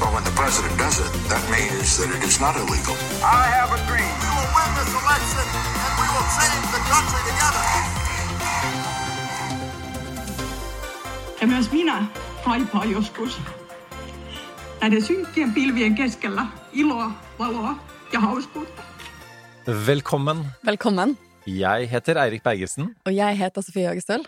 But when the president does it, that means that it is not illegal. I have a dream. We will win this election and we will change the country together. Myös minä kaipaan joskus näiden synkkien pilvien keskellä iloa, valoa ja hauskuutta. Velkommen. Velkommen. Jeg heter Eirik Bergesen, Og jeg heter Sofie Høgestøl.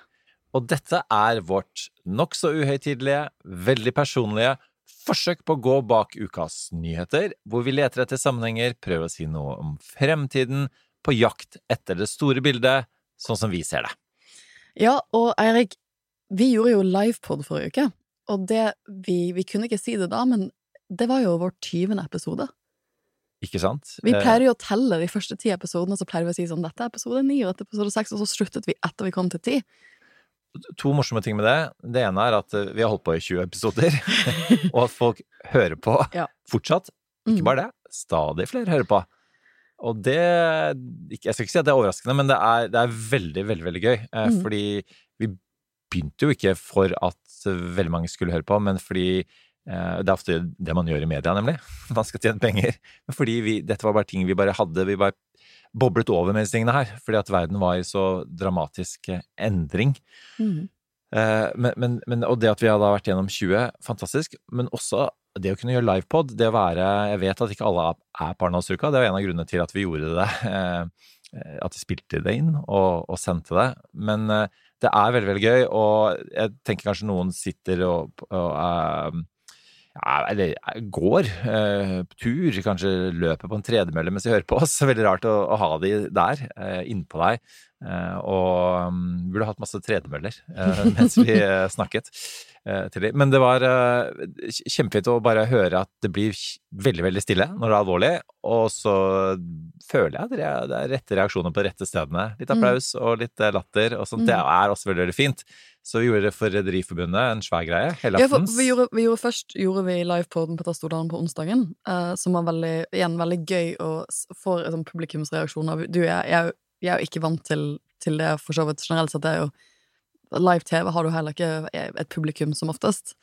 og dette er vårt nokså uhøytidelige, veldig personlige forsøk på å gå bak ukas nyheter, hvor vi leter etter sammenhenger, prøver å si noe om fremtiden, på jakt etter det store bildet, sånn som vi ser det. Ja, og Eirik, vi gjorde jo livepod forrige uke, og det vi, vi kunne ikke si det da, men det var jo vår tyvende episode. Ikke sant? Vi pleier jo å telle de første ti episodene, så pleier vi å si sånn dette er episode ni, og dette er episode seks, og så sluttet vi etter vi kom til ti. To morsomme ting med det. Det ene er at eh, vi har holdt på i 20 episoder, og at folk hører på Ja. fortsatt. Ikke Mm. bare det, stadig flere hører på. Og det Jeg skal ikke si at det er overraskende, men det er, det er veldig, veldig veldig gøy. Eh, Mm. Fordi vi begynte jo ikke for at veldig mange skulle høre på, men fordi eh, Det er ofte det man gjør i media, nemlig. Man skal tjene penger. Men fordi vi, dette var bare ting vi bare hadde. Vi bare boblet over med disse tingene her. Fordi at verden var i så dramatisk eh, endring. Mhm. Eh, men, men, men, og det at vi hadde vært gjennom 20, fantastisk. Men også det å kunne gjøre livepod, det å være Jeg vet at ikke alle er på det var en av grunnene til at vi gjorde det. eh, At vi spilte det inn og, og sendte det. Men det er veldig, veldig gøy, og jeg tenker kanskje noen sitter og, og ja, eller eh, går eh, tur, kanskje løper på en tredemølle mens de hører på oss. Veldig rart å, å ha de der, eh, innpå deg. Eh, og um, burde hatt masse tredemøller eh, mens vi eh, snakket til dem. Men det var eh, kjempefint å bare høre at det blir veldig, veldig stille når det er alvorlig. Og så føler jeg at det er- rette reaksjoner på de rette stedene. Litt applaus og litt eh, latter og sånt. Det er også veldig, veldig fint. Så vi gjorde det for Rederiforbundet, en svær greie. Ja, for Helaftens. vi gjorde, vi gjorde først gjorde vi livepoden på Tastodalen på onsdagen, uh, som var veldig, igjen veldig gøy å s- få sånn, publikumsreaksjoner. Du, jeg, jeg, jeg er jo ikke vant til, til det, for så vidt generelt sett. Det er jo Live-TV har du heller ikke et publikum som oftest.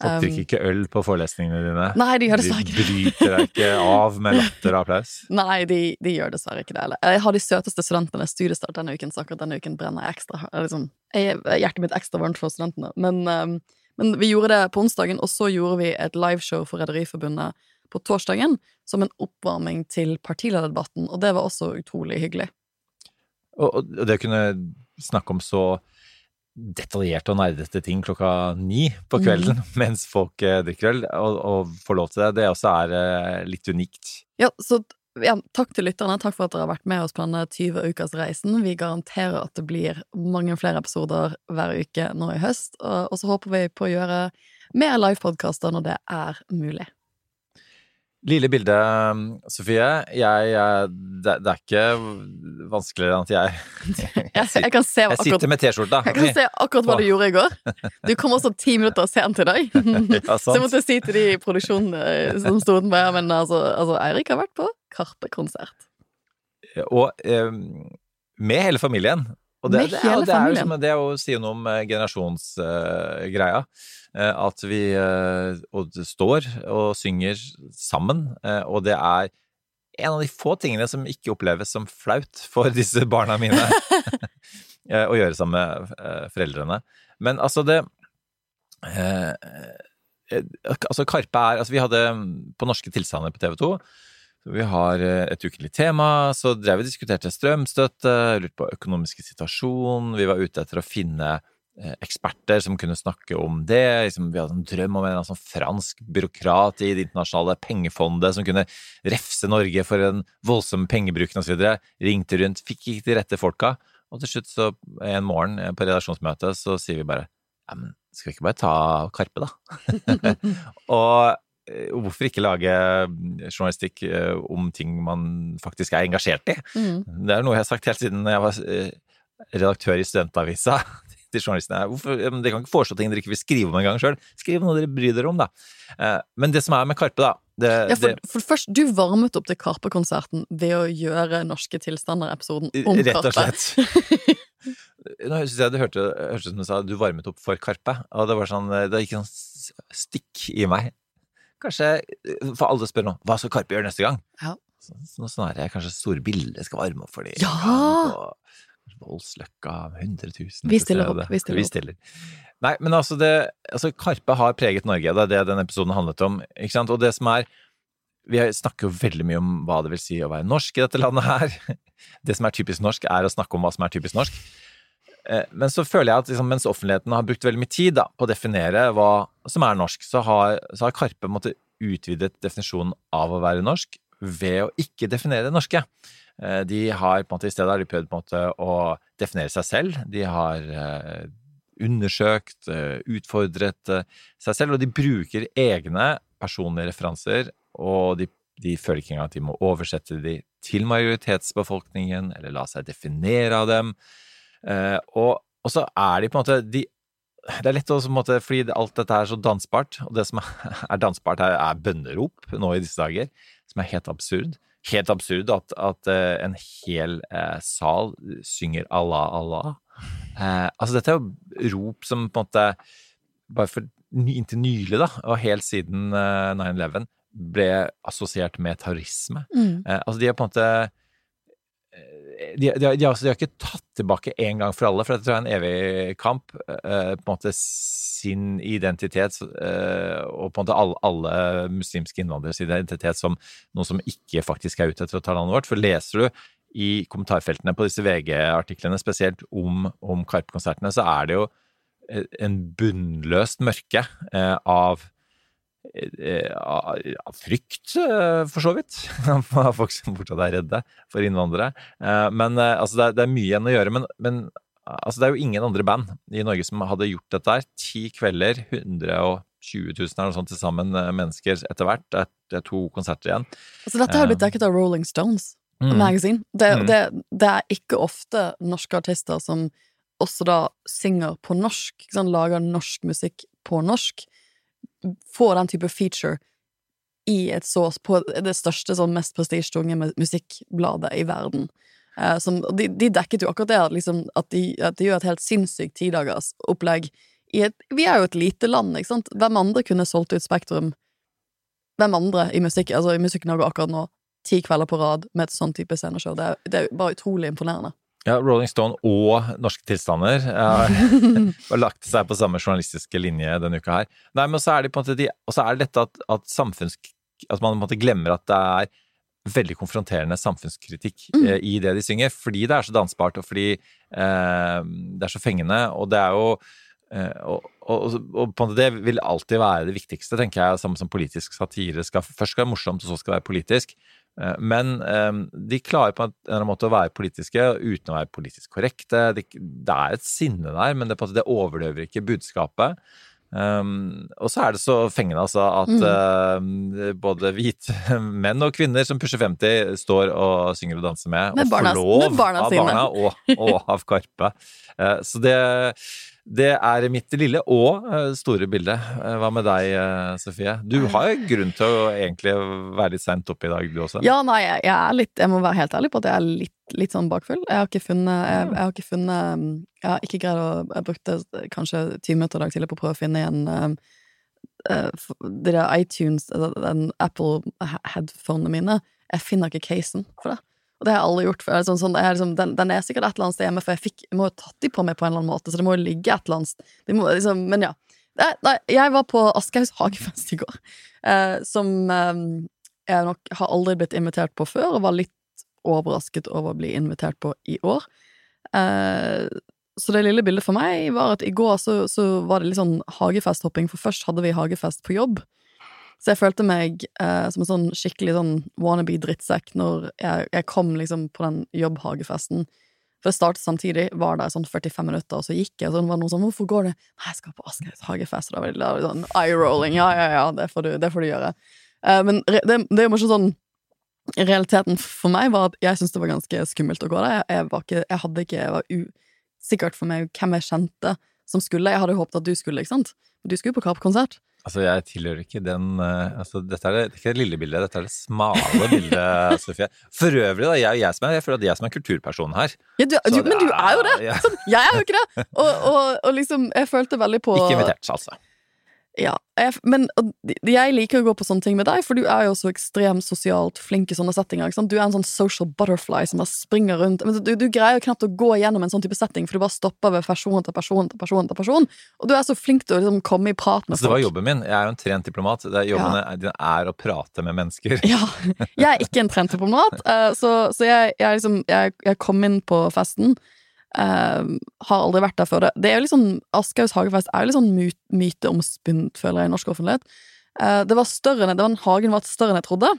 Folk Um, drikker ikke øl på forelesningene dine. Nei, de gjør dessverre De ikke det. bryter deg ikke av med latter og applaus. Nei, de, de gjør dessverre ikke det. Eller. Jeg har de søteste studentene studiestart denne uken, så akkurat denne uken brenner jeg ekstra. Liksom, jeg, hjertet mitt ekstra varmt for studentene. Men, um, men vi gjorde det på onsdagen, og så gjorde vi et liveshow for Rederiforbundet på torsdagen som en oppvarming til partilederdebatten, og det var også utrolig hyggelig. Og, og det å kunne snakke om så detaljerte og nerdete ting klokka ni på kvelden Mm. mens folk eh, drikker øl, og, og får lov til det, det også er eh, litt unikt. Ja, så ja, takk til lytterne. Takk for at dere har vært med oss på denne 20 ukers reisen. Vi garanterer at det blir mange flere episoder hver uke nå i høst. Og så håper vi på å gjøre mer livepodkaster når det er mulig. Lille bilde, Sofie. Jeg, jeg det, det er ikke vanskeligere enn at jeg Jeg, jeg kan se Jeg akkurat sitter med T-skjorta. jeg kan se akkurat hva du gjorde i går. Du kom også ti minutter sent i dag. Ja, Så jeg måtte si til de i produksjonen eh, som sto utenfor her, men altså, altså Eirik har vært på Karpe-konsert. Og eh, med hele familien. Og det, Med det, er, det, er jo det er jo sier noe om eh, generasjonsgreia. Eh, at vi eh, og står og synger sammen, eh, og det er en av de få tingene som ikke oppleves som flaut for disse barna mine eh, å gjøre sammen med eh, foreldrene. Men altså, det eh, eh, altså Karpe er Altså, vi hadde mm, på Norske tilstander på TV 2 Vi har eh, et ukentlig tema, så drev vi og diskuterte strømstøtte, lurte på økonomiske situasjon, vi var ute etter å finne eh, eksperter som kunne snakke om det. Liksom, vi hadde en drøm om en sånn fransk byråkrat i det internasjonale pengefondet som kunne refse Norge for en voldsom pengebruk osv. Ringte rundt, fikk ikke de rette folka. Og til slutt, så en morgen eh, på redaksjonsmøtet, så sier vi bare ja, men skal vi ikke bare ta Karpe, da? og eh, hvorfor ikke lage journalistikk eh, om ting man faktisk er engasjert i? Mm. Det er noe jeg har sagt helt siden jeg var eh, redaktør i studentavisa til journalistene. Hvorfor, dere kan ikke foreslå ting dere ikke vil skrive om en gang sjøl. Skriv noe dere bryr dere om, da. Eh, Men det som er med Karpe, da det, Ja, for, for først, du varmet opp til Karpe-konserten ved å gjøre Norske tilstander-episoden om Rett og slett. Nå synes jeg det hørte- hørtes ut som du sa du varmet opp for Karpe, og det var sånn, det gikk sånn stikk i meg. Kanskje, For alle spør nå hva skal Karpe gjøre neste gang? Ja. Så, så snarere kanskje store bilder skal varme opp for dem. Ja! Voldsløkka, 100 000 Vi stiller til opp, vi stiller opp. stiller. Nei, men altså, det, altså Karpe har preget Norge, det er det den episoden handlet om. ikke sant? Og det som er Vi snakker jo veldig mye om hva det vil si å være norsk i dette landet her. Det som er typisk norsk, er å snakke om hva som er typisk norsk. Eh, Men så føler jeg at liksom, mens offentligheten har brukt veldig mye tid da, på å definere hva som er norsk, så har, så har Karpe måttet utvidet definisjonen av å være norsk ved å ikke definere det norske. Eh, De har på en måte, I stedet har de prøvd på en måte å definere seg selv. De har eh, undersøkt, eh, utfordret seg selv, og de bruker egne personlige referanser, og de, de føler ikke engang at de må oversette de til majoritetsbefolkningen, eller la seg definere av dem. Og, og så er de på en måte de, Det er lett å måte, fordi alt dette er så dansbart, og det som er dansbart, er, er bønnerop nå i disse dager, som er helt absurd. Helt absurd at, at eh, en hel eh, sal synger Allah, Allah. Eh, altså, dette er jo rop som på en måte bare for inntil nylig, da, og helt siden eh, 9-11, ble assosiert med terrorisme. Mm. Altså, de har på en måte de, de, de, altså, de har ikke tatt tilbake en gang for alle, for dette er en evig kamp. eh, på en måte sin identitet, eh, og på en måte alle, alle muslimske innvandreres identitet som noe som ikke faktisk er ute etter å ta landet vårt. For leser du i kommentarfeltene på disse VG-artiklene, spesielt om, om Karpe-konsertene, så er det jo eh, en bunnløst mørke eh, av av av frykt, eh, for så vidt. Av folk som fortsatt er redde for innvandrere. Eh, Men eh, altså, det er, mye igjen å gjøre. Men, men altså, det er jo ingen andre band i Norge som hadde gjort dette her. Ti kvelder, 120 000 eller noe sånt til sammen eh, mennesker etter hvert. Det er, to konserter igjen. Altså, dette har blitt dekket av Rolling Stones Mm. Magazine. Det, Mm. det, det er ikke ofte norske artister som også da synger på norsk, lager norsk musikk på norsk, får den type feature i et så, på det største, sånn mest prestisjetunge musikkbladet i verden. Eh, som, de, de dekket jo akkurat det, liksom, at, de, at de gjør et helt sinnssykt tidagers opplegg. Et, vi er jo et lite land, ikke sant? Hvem andre kunne solgt ut Spektrum? Hvem andre i musikk, altså i Musikk-Norge akkurat nå? Ti kvelder på rad med et sånn type sceneshow. Det er, det er bare utrolig imponerende. Ja, Rolling Stone og Norske Tilstander eh, har lagt seg på samme journalistiske linje denne uka her. Nei, men så er det på en måte de, Og så er det dette at, at samfunns... At man på en måte glemmer at det er veldig konfronterende samfunnskritikk Mm. eh, i det de synger, fordi det er så dansbart, og fordi eh, det er så fengende, og det er jo eh, og, og, og på en måte det vil alltid være det viktigste, tenker jeg, samme som politisk satire skal først skal det være morsomt, og så skal det være politisk. Eh, Men eh, de klarer på en eller annen måte å være politiske uten å være politisk korrekte. Det, er et sinne der, men det, på det overdøver ikke budskapet. Um, og så er det så fengende altså at eh, både hvite menn og kvinner som pusher 50, står og synger og danser med, Med og barna- får lov barna av barna og, og av Karpe. Så det, det er mitt lille og eh, store bilde. Eh, Hva med deg, eh, Sofie? Du har jo grunn til å egentlig være litt seint oppe i dag, du også? Ja, nei, jeg, er litt Jeg må være helt ærlig på at jeg er litt, litt sånn bakfull. Jeg har ikke funnet Jeg, jeg har ikke funnet um, Jeg har ikke greid å Jeg brukte kanskje 20 minutter i dag tidlig på å prøve å finne igjen um, eh, de der iTunes, eller den Apple-headphonene mine. Jeg finner ikke casen for det. Og det har jeg aldri gjort. før. sånn, sånn, liksom, den, den er sikkert et eller annet sted hjemme, for jeg, fikk, jeg må jo tatt de på meg på en eller annen måte, så det må jo ligge et eller annet sted. Må, liksom, men ja. Nei, nei, jeg var på Aschehougs hagefest i går, eh, som eh, jeg nok har aldri blitt invitert på før, og var litt overrasket over å bli invitert på i år. Eh, så det lille bildet for meg var at i går så, så var det litt sånn hagefesthopping, for først hadde vi hagefest på jobb. Så jeg følte meg eh, som en sånn skikkelig sånn wannabe-drittsekk når jeg, jeg kom liksom på den jobbhagefesten. For det startet samtidig, var der sånn 45 minutter, og så gikk jeg, og så var det noen sånn 'Hvorfor går du?' 'Nei, jeg skal på Aschehougs hagefest.' Og da var det litt sånn eye-rolling. Ja, ja, ja, det får du, det får du gjøre. Eh, men det, det er jo morsomt sånn Realiteten for meg var at jeg syntes det var ganske skummelt å gå der. Jeg, jeg, var ikke, jeg hadde ikke Jeg var usikkert for meg hvem jeg kjente som skulle. Jeg hadde jo håpet at du skulle, ikke sant? Du skulle jo på Kapp-konsert. Altså, jeg tilhører ikke den eh, altså, Dette er det, det ikke det lille bildet, dette er det smale bildet, Sofie. For øvrig, da, jeg, jeg, som er, jeg føler at jeg som er kulturperson her. Ja, du, du, men du er jo det! ja. Sånn, jeg er jo ikke det! Og, og, og liksom, jeg følte veldig på Ikke invitert, altså. Ja, jeg, men jeg liker å gå på sånne ting med deg, for du er jo så ekstremt sosialt flink i sånne settinger. Du er en sånn social butterfly som bare springer rundt. Men du, du greier jo knapt å gå gjennom en sånn type setting, for du bare stopper ved person til person til person. til person Og du er så flink til å liksom, komme i prat med folk. Altså, det var jobben min. Jeg er jo en trent diplomat. Det jobben din er å prate med mennesker. Ja, jeg er ikke en trent diplomat, eh, så, så jeg, jeg, liksom, jeg, jeg kom inn på festen. Eh, har aldri vært der før. Det, det er jo litt sånn, Aschehougs hagefest er jo litt sånn my myteomspunnet, føler jeg, i norsk offentlighet. Uh, det var større enn, det var, Hagen var større enn jeg trodde.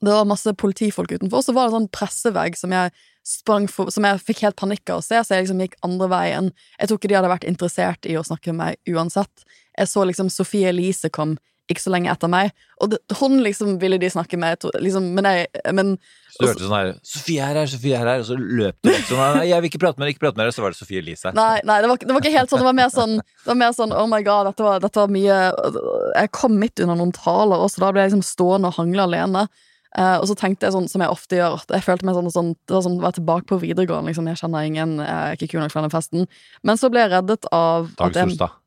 Det var masse politifolk utenfor, så var det en sånn pressevegg som jeg sprang for, som jeg fikk helt panikk av å se, så jeg liksom gikk andre veien. Jeg tror ikke de hadde vært interessert i å snakke med meg uansett. Jeg så liksom Sofie Elise kom ikke så lenge etter meg, og det, hun liksom ville de snakke med, to, liksom, men jeg men, Så du hørte sånn her 'Sofie er her, Sofie er her', og så løp du vekk sånn 'Nei, jeg vil ikke prate med deg, ikke prate med dere', så var det Sofie Elise. Nei, nei det, var, det var ikke helt sånn. Det var mer sånn, det var mer sånn Oh my god, dette var, dette var mye Jeg kom midt under noen taler også, da ble jeg liksom stående og hangle alene. Uh, og så tenkte jeg sånn, som jeg ofte gjør, at jeg følte meg sånn, sånn Det var sånn, var tilbake på videregående. Liksom. Jeg kjenner ingen, jeg er ikke kul nok for denne festen. Men så ble jeg reddet av Dag Solstad.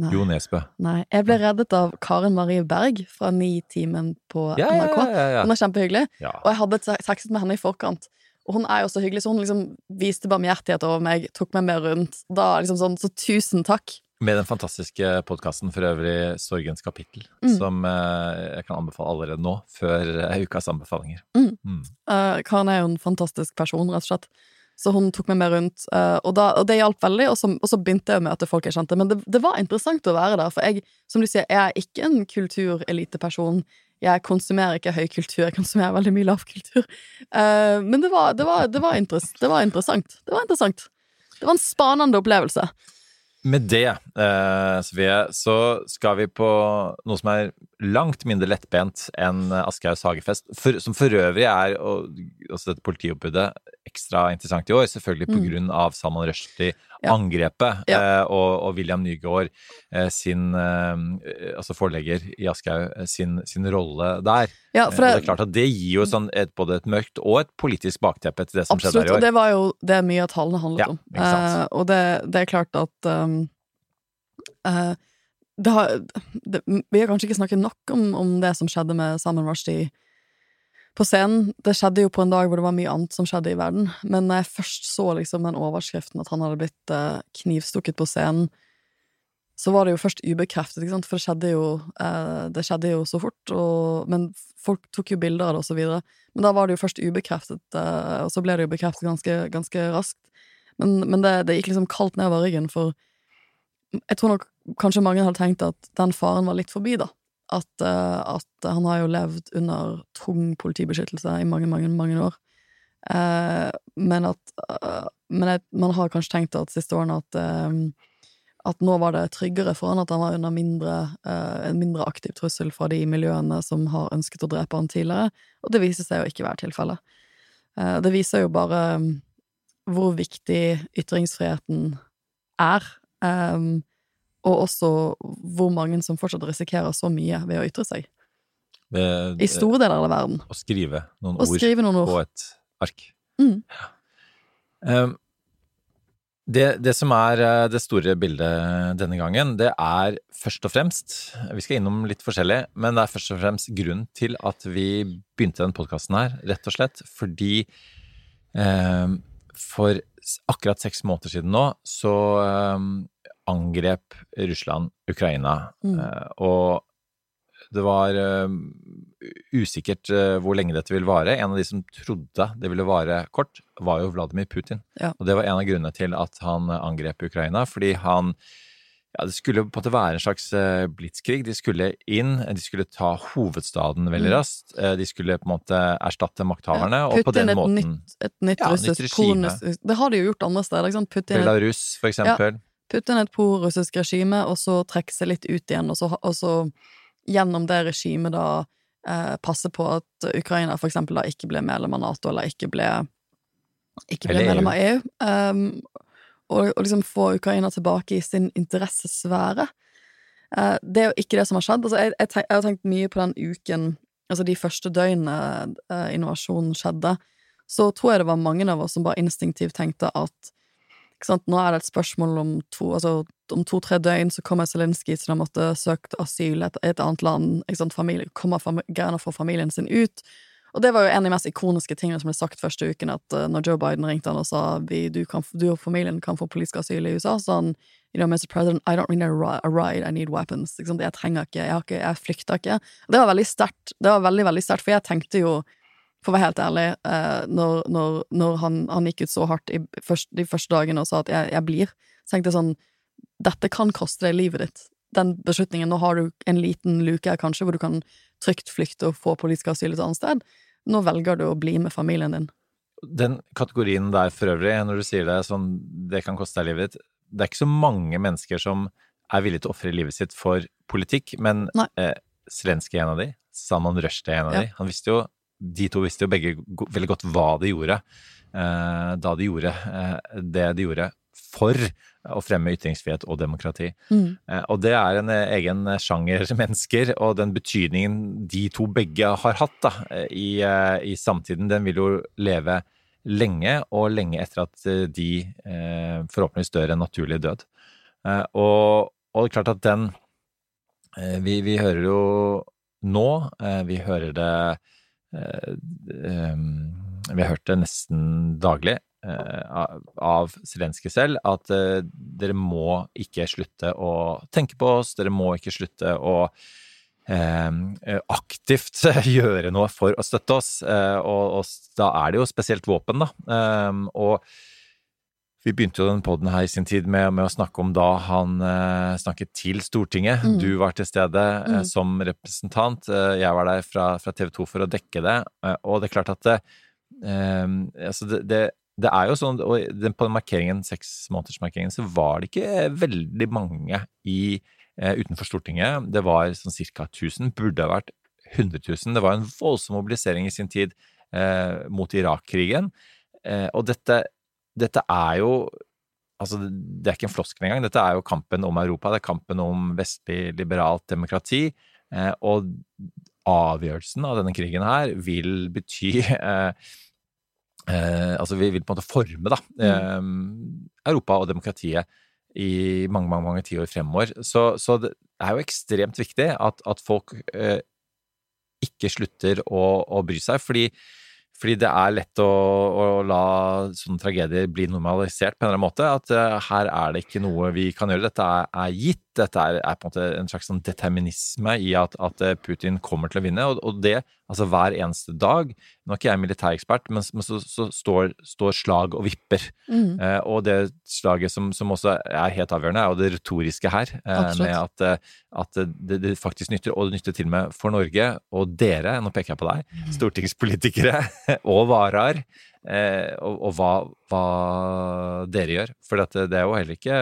Nei. Jo Nesbø. Nei, jeg ble reddet av Karen Marie Berg fra Ni-timen på NRK. ja, ja, ja. Hun er kjempehyggelig. Og jeg hadde tekstet med henne i forkant. Og hun er jo så hyggelig, så hun liksom viste barmhjertighet over meg, tok meg med rundt. Da liksom sånn, Så tusen takk. Med den fantastiske podkasten for øvrig Sorgens kapittel, Mm. som eh, jeg kan anbefale allerede nå, før eh, ukas anbefalinger. Mm. Mm. Uh, Karen er jo en fantastisk person, rett og slett. Så hun tok meg med rundt, eh, og, da, og det hjalp veldig. Og så, og så begynte jeg å møte folk jeg kjente. Men det, det var interessant å være der, for jeg, som du sier, jeg er ikke en kultureliteperson. Jeg konsumerer ikke høy kultur, jeg konsumerer veldig mye lavkultur. Uh, men det var, det, var, det, var interess, var interessant. Det var interessant. Det var en spanende opplevelse. Med det, eh, Sofie, så skal vi på noe som er langt mindre lettbent enn Aschehougs hagefest, for, som for øvrig er, og, også dette politioppbudet, ekstra interessant i år, selvfølgelig på Mm. grunn av Salman Rushdie. Angrepet, Ja. eh, og, og William Nygaard, eh, sin, eh, altså forlegger i Aschehoug, eh, sin, sin rolle der. Ja, det, det er klart at det gir jo sånn et, både et mørkt og et politisk bakteppe til det som skjedde Absolutt, her i og det var jo det mye av tallene handlet Ja, om. Eh, og det, det er klart at um, eh, det har, det, Vi har kanskje ikke snakket nok om, om det som skjedde med Salman Rushdie på scenen. Det skjedde jo på en dag hvor det var mye annet som skjedde i verden. Men når jeg først så liksom den overskriften at han hadde blitt eh, knivstukket på scenen, så var det jo først ubekreftet, ikke sant? for det skjedde jo, eh, det skjedde jo så fort. Og, men folk tok jo bilder av det, og så videre. Men da var det jo først ubekreftet, eh, og så ble det jo bekreftet ganske, ganske raskt. Men, men det, det gikk liksom kaldt nedover ryggen, for jeg tror nok kanskje mange hadde tenkt at den faren var litt forbi, da. At, uh, at han har jo levd under tung politibeskyttelse i mange, mange, mange år. Uh, men at uh, Men jeg, man har kanskje tenkt at siste årene at at nå var det tryggere for han at han var under mindre, en mindre aktiv trussel fra de miljøene som har ønsket å drepe han tidligere, og det viser seg å ikke være tilfellet. Det viser jo bare hvor viktig ytringsfriheten er, um, og også hvor mange som fortsatt risikerer så mye ved å ytre seg. Det- I store deler av verden. Å skrive noen Å ord skrive noen ord. på et ark. Mm. Um, det, det som er eh, det store bildet denne gangen, det er først og fremst Vi skal innom litt forskjellig, men det er først og fremst grunnen til at vi begynte denne podkasten her, rett og slett fordi um, for akkurat seks måneder siden nå så um, angrep Russland Ukraina. Mm. Eh, og det var eh, usikkert eh, hvor lenge dette ville vare. En av de som trodde det ville vare kort, var jo Vladimir Putin. Ja. Og det var en av grunnene til at han angrep Ukraina, fordi han ja, Det skulle på en måte være en slags blitskrig. De skulle inn, de skulle ta hovedstaden veldig Mm. raskt. De skulle på en måte erstatte makthaverne, Ja, og på putte inn den et måten nytt, et nytt Ja, nytt regime. Det har de jo gjort andre steder. Ikke sant? Putte inn Belarus, for eksempel. Putte inn et prorussisk regime, og så trekke seg litt ut igjen, og så, og så gjennom det regimet da eh, passe på at Ukraina for eksempel da ikke ble medlem av Nato, eller ikke ble, ikke ble medlem av EU. Um, og, og liksom få Ukraina tilbake i sin interessesfære. Uh, det er jo ikke det som har skjedd. Altså, jeg, jeg, tenk, jeg har tenkt mye på den uken, altså de første døgnene uh, innovasjonen skjedde. Så tror jeg det var mange av oss som bare instinktivt tenkte at? Nå er det et spørsmål om to altså, to-tre døgn så kommer Zelenskyj til å måtte søke asyl i et, et annet land. Familie, kommer fami greier å få familien sin ut. Og det var jo en av de mest ikoniske tingene som ble sagt første uken, at uh, når Joe Biden ringte han og sa du, kan, du og familien kan få politisk asyl i USA, så han You know, Mr. President, I don't need a ride, I need weapons. Jeg trenger ikke, jeg, ikke, jeg flykter ikke. Det var veldig sterkt. Det var veldig, veldig sterkt, for jeg tenkte jo for å være helt ærlig, eh, når, når, når han, han gikk ut så hardt i først, de første dagene og sa at jeg, jeg blir, så tenkte jeg sånn Dette kan koste deg livet ditt. Den beslutningen. Nå har du en liten luke her, kanskje, hvor du kan trygt flykte og få politisk asyl et annet sted. Nå velger du å bli med familien din. Den kategorien der for øvrig, når du sier det sånn, det kan koste deg livet ditt, det er ikke så mange mennesker som er villige til å ofre livet sitt for politikk, men Nei. eh, Zelenskyj er en av de, Salman Rushdie er en av Ja. de. Han visste jo, de to visste jo begge veldig godt hva de gjorde eh, da de gjorde eh, det de gjorde for å fremme ytringsfrihet og demokrati. Mm. Eh, Og det er en egen sjanger mennesker, og den betydningen de to begge har hatt da, i, i samtiden, den vil jo leve lenge, og lenge etter at de forhåpentligvis dør en naturlig død. Eh, Og, og det er klart at den eh, vi, vi hører jo nå, eh, vi hører det Vi har hørt det nesten daglig eh, av- Zelenskyj selv, at eh, dere må ikke slutte å tenke på oss, dere må ikke slutte å eh, aktivt gjøre noe for å støtte oss, eh, og, da er det jo spesielt våpen, da. Eh, og vi begynte jo den poden her i sin tid med, med å snakke om da han eh, snakket til Stortinget. Mm. Du var til stede eh, Mm. som representant, eh, jeg var der fra, fra TV 2 for å dekke det. Eh, og det er klart at det, eh, altså det, det, det er jo sånn, og den, på den markeringen, seksmånedersmarkeringen, så var det ikke veldig mange i, eh, utenfor Stortinget. Det var sånn ca. 1000, burde ha vært 100 000. Det var en voldsom mobilisering i sin tid eh, mot Irak-krigen. Eh, og dette, dette er jo Altså, det er ikke en floskel engang. Dette er jo kampen om Europa. Det er kampen om vestlig liberalt demokrati. Eh, og avgjørelsen av denne krigen her vil bety eh, eh, Altså, vi vil på en måte forme, da, eh, Europa og demokratiet i mange, mange, mange tiår fremover. Så, så det er jo ekstremt viktig at, at folk eh, ikke slutter å, å bry seg, fordi fordi det er lett å, å la sånne tragedier bli normalisert på en eller annen måte. At eh, her er det ikke noe vi kan gjøre. Dette er, er gitt. Dette er, er på en måte en slags sånn determinisme i at, at eh, Putin kommer til å vinne. Og, og det, altså hver eneste dag Nå er ikke jeg militærekspert, men, men så, så står, står slag og vipper. Mm. Eh, og det slaget som, som også er helt avgjørende, er jo det retoriske her. Eh, med at, eh, at det, det faktisk nytter, og det nytter til og med for Norge og dere, nå peker jeg på deg, Mm. stortingspolitikere og varaer, eh, og, og hva, hva dere gjør. For dette, det er jo heller ikke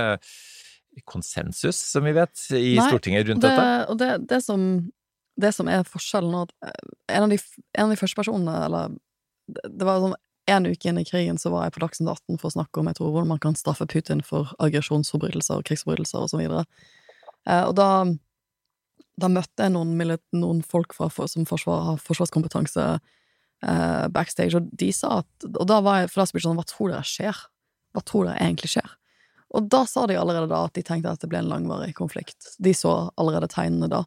konsensus, som vi vet, i Nei, Stortinget rundt det, dette. Og det, det, som, det som er forskjellen nå, at eh, en av de, en av de første personene, eller det, var sånn en uke inn i krigen så var jeg på Dagsnytt 18 for å snakke om jeg tror, hvordan man kan straffe Putin for aggresjonsforbrytelser og krigsforbrytelser og så videre. Eh, og da, da møtte jeg noen, noen folk fra, som forsvar, har forsvarskompetanse eh, backstage, og de sa at Og da var jeg, for da spurte jeg sånn, hva tror dere skjer? Hva tror dere egentlig skjer? Og da sa de allerede da at de tenkte at det ble en langvarig konflikt. De så allerede tegnene da.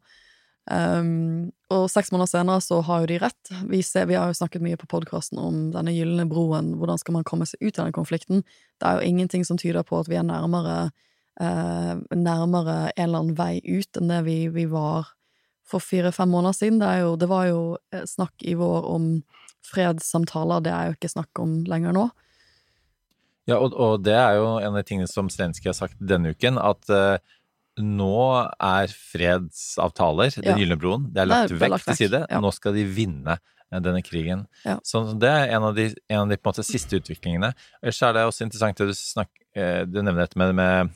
Um, og seks måneder senere så har jo de rett. Vi, ser, vi har jo snakket mye på podkasten om denne gylne broen. Hvordan skal man komme seg ut av den konflikten? Det er jo ingenting som tyder på at vi er nærmere eh, nærmere en eller annen vei ut enn det vi, vi var for fire-fem måneder siden. Det, jo, det var jo eh, snakk i vår om fredssamtaler, det er jo ikke snakk om lenger nå. Ja, og, og det er jo en av de tingene som Zelenskyj har sagt denne uken, at uh, nå er fredsavtaler, Den Ja. gylne broen, det er er- lagt det er vekk lagt til vekk, side. ja. Nå skal de vinne eh, denne krigen. Ja. Så det er en av de, en av de måte, siste utviklingene. Ellers er det også interessant det du, snak, eh, du nevner dette med, med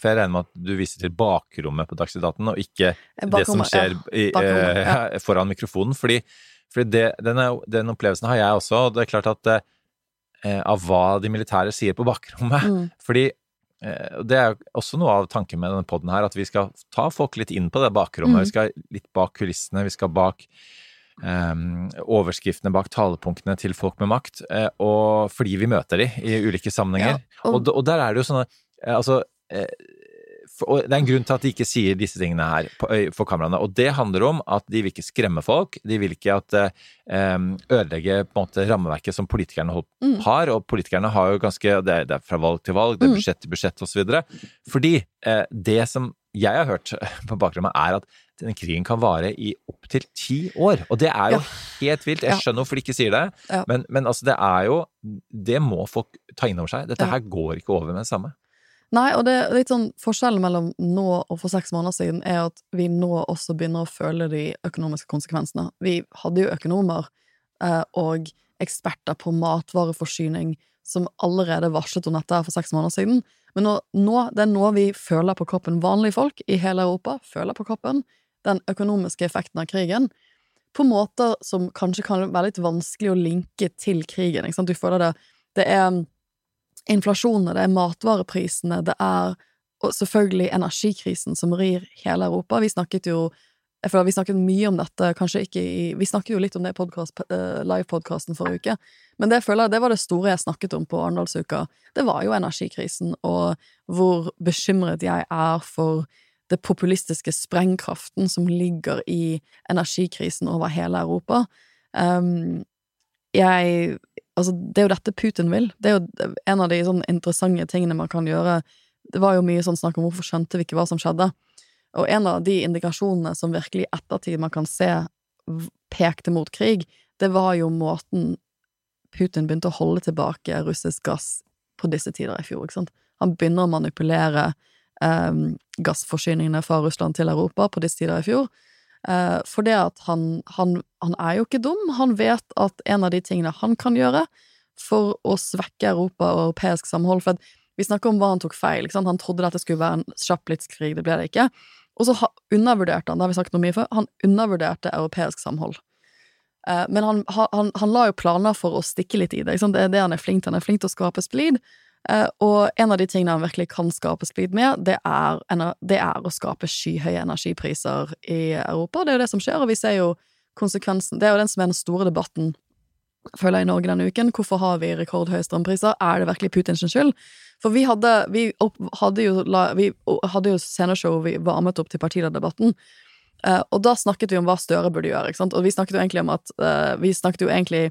For jeg regner med at du viser til bakrommet på Dagsnytt 18, og ikke det som skjer i, Bakrommet, eh, foran mikrofonen. Fordi, fordi det, denne, den opplevelsen har jeg også, og det er klart at av hva de militære sier på bakrommet. Mm. Fordi eh, det er også noe av tanken med denne poden her, at vi skal ta folk litt inn på det bakrommet. Mm. Vi skal litt bak kulissene, vi skal bak eh, overskriftene, bak talepunktene til folk med makt, eh, og fordi vi møter de i ulike sammenhenger. Ja, og- og, og der er det jo sånne eh, Altså eh, og det er en grunn til at de ikke sier disse tingene her på, for kameraene, og det handler om at de vil ikke skremme folk, de vil ikke at eh, ødelegge på en måte rammeverket som politikerne Mm. har, og politikerne har jo ganske det er, fra valg til valg, det er Mm. budsjett til budsjett osv. Fordi eh, det som jeg har hørt på bakrommet, er at denne krigen kan vare i opptil ti år. Og det er jo Ja. helt vilt. Jeg skjønner hvorfor de ikke sier det, Ja. men, men altså, det er jo Det må folk ta inn over seg. Dette Ja. her går ikke over med det samme. Nei, og det er litt sånn forskjellen mellom nå og for seks måneder siden er at vi nå også begynner å føle de økonomiske konsekvensene. Vi hadde jo økonomer eh, og eksperter på matvareforsyning som allerede varslet om dette for seks måneder siden. Men nå, nå, det er nå vi føler på kroppen, vanlige folk i hele Europa føler på kroppen den økonomiske effekten av krigen, på måter som kanskje kan være litt vanskelig å linke til krigen. Du føler det Det er inflasjonen, det er matvareprisene, det er selvfølgelig energikrisen som rir hele Europa. Vi snakket jo jeg føler Vi snakket mye om dette, kanskje ikke i Vi snakket jo litt om det i eh, livepodkasten forrige uke, men det føler jeg det var det store jeg snakket om på Arendalsuka. Det var jo energikrisen, og hvor bekymret jeg er for det populistiske sprengkraften som ligger i energikrisen over hele Europa. Um, jeg Altså, det er jo dette Putin vil. Det er jo en av de sånn interessante tingene man kan gjøre. Det var jo mye sånn snakk om hvorfor skjønte vi ikke hva som skjedde. Og en av de indikasjonene som virkelig i ettertid man kan se pekte mot krig, det var jo måten Putin begynte å holde tilbake russisk gass på disse tider i fjor. ikke sant? Han begynner å manipulere eh, gassforsyningene fra Russland til Europa på disse tider i fjor. Uh, for det at han, han, han er jo ikke dum. Han vet at en av de tingene han kan gjøre for å svekke Europa og europeisk samhold For vi snakker om hva han tok feil. Han trodde dette skulle være en kjapp blitzkrig, det ble det ikke. Og så undervurderte han, det har vi sagt noe mye før, han undervurderte europeisk samhold. Eh, men han, han, la jo planer for å stikke litt i det. Det er det han er flink til. Han er flink til å skape splid. Eh, og en av de tingene han virkelig kan skape splid med, det er, det er å skape skyhøye energipriser i Europa. Det er jo det som skjer, og vi ser jo konsekvensen Det er jo den som er den store debatten, føler jeg, i Norge denne uken. Hvorfor har vi rekordhøye strømpriser? Er det virkelig Putins skyld? For vi hadde, vi opp, hadde jo, vi hadde jo sceneshow vi varmet opp til partilederdebatten. Eh, og da snakket vi om hva Støre burde gjøre. ikke sant? Og vi snakket jo egentlig om at eh, Vi snakket jo egentlig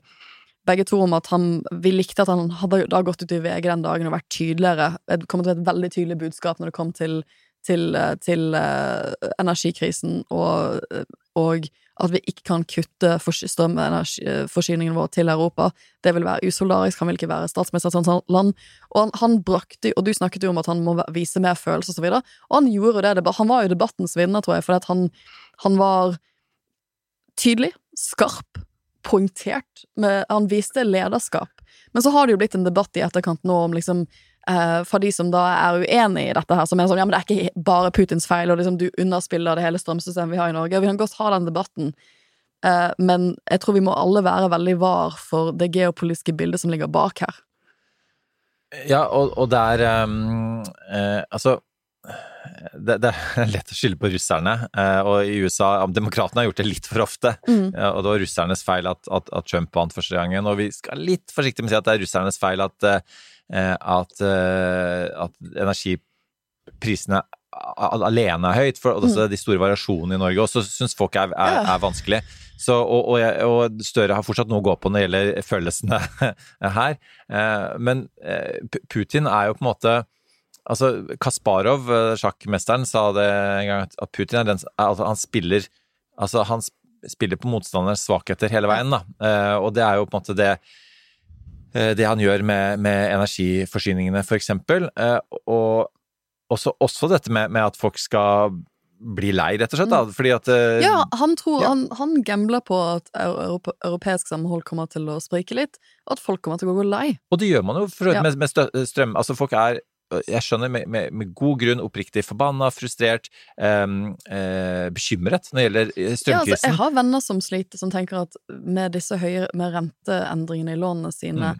begge to om at han Vi likte at han hadde da gått ut i VG den dagen og vært tydeligere. Det kom til et veldig tydelig budskap når det kom til, til, eh, til uh, energikrisen og, og at vi ikke kan kutte fors- strømforsyningen vår til Europa. Det vil være usolidarisk, han vil ikke være statsminister i et sånt land. Og han, han brakte Og du snakket jo om at han må vise mer følelser og så videre. Og han gjorde det. Han var jo debattens vinner, tror jeg, fordi han, han var tydelig, skarp, poengtert. Han viste lederskap. Men så har det jo blitt en debatt i etterkant nå om liksom Uh, for de som da er uenig i dette her, som er sånn ja, men det er ikke bare Putins feil, og liksom du underspiller det hele strømsystemet vi har i Norge. Vi kan godt ha den debatten, eh, men jeg tror vi må alle være veldig var for det geopolitiske bildet som ligger bak her. Ja, og, og det er um, eh, Altså det, det er lett å skylde på russerne, eh, og i USA Demokratene har gjort det litt for ofte. Mm. Og det var russernes feil at, at, at Trump vant første gangen. Og vi skal litt forsiktig med å si at det er russernes feil at, eh, at, eh, at energiprisene alene er høyt, for også de store variasjonene i Norge også syns folk er, er, er vanskelig. Så, og, og, jeg, og Støre har fortsatt noe å gå på når det gjelder følelsene her. Men Putin er jo på en måte Altså, Kasparov, eh, sjakkmesteren, sa det en gang at- Putin er den altså, Han spiller Altså, han spiller på motstanderens svakheter hele veien, da. Eh, og det er jo på en måte det eh, det han gjør med, med energiforsyningene. Eh, og også, også dette med, med at folk skal bli lei, rett og slett. Da. Fordi at Ja, han tror Ja. Han, han gambler på at europa, europeisk samhold kommer til å sprike litt, og at folk kommer til å gå lei. Og det gjør man jo for, Ja. med, med strøm. Altså, folk er jeg skjønner med, med, med god grunn oppriktig forbanna, frustrert, em, eh, bekymret når det gjelder strømkrisen. Ja, altså, jeg har venner som sliter, som tenker at med disse høye med renteendringene i lånene sine, Mm.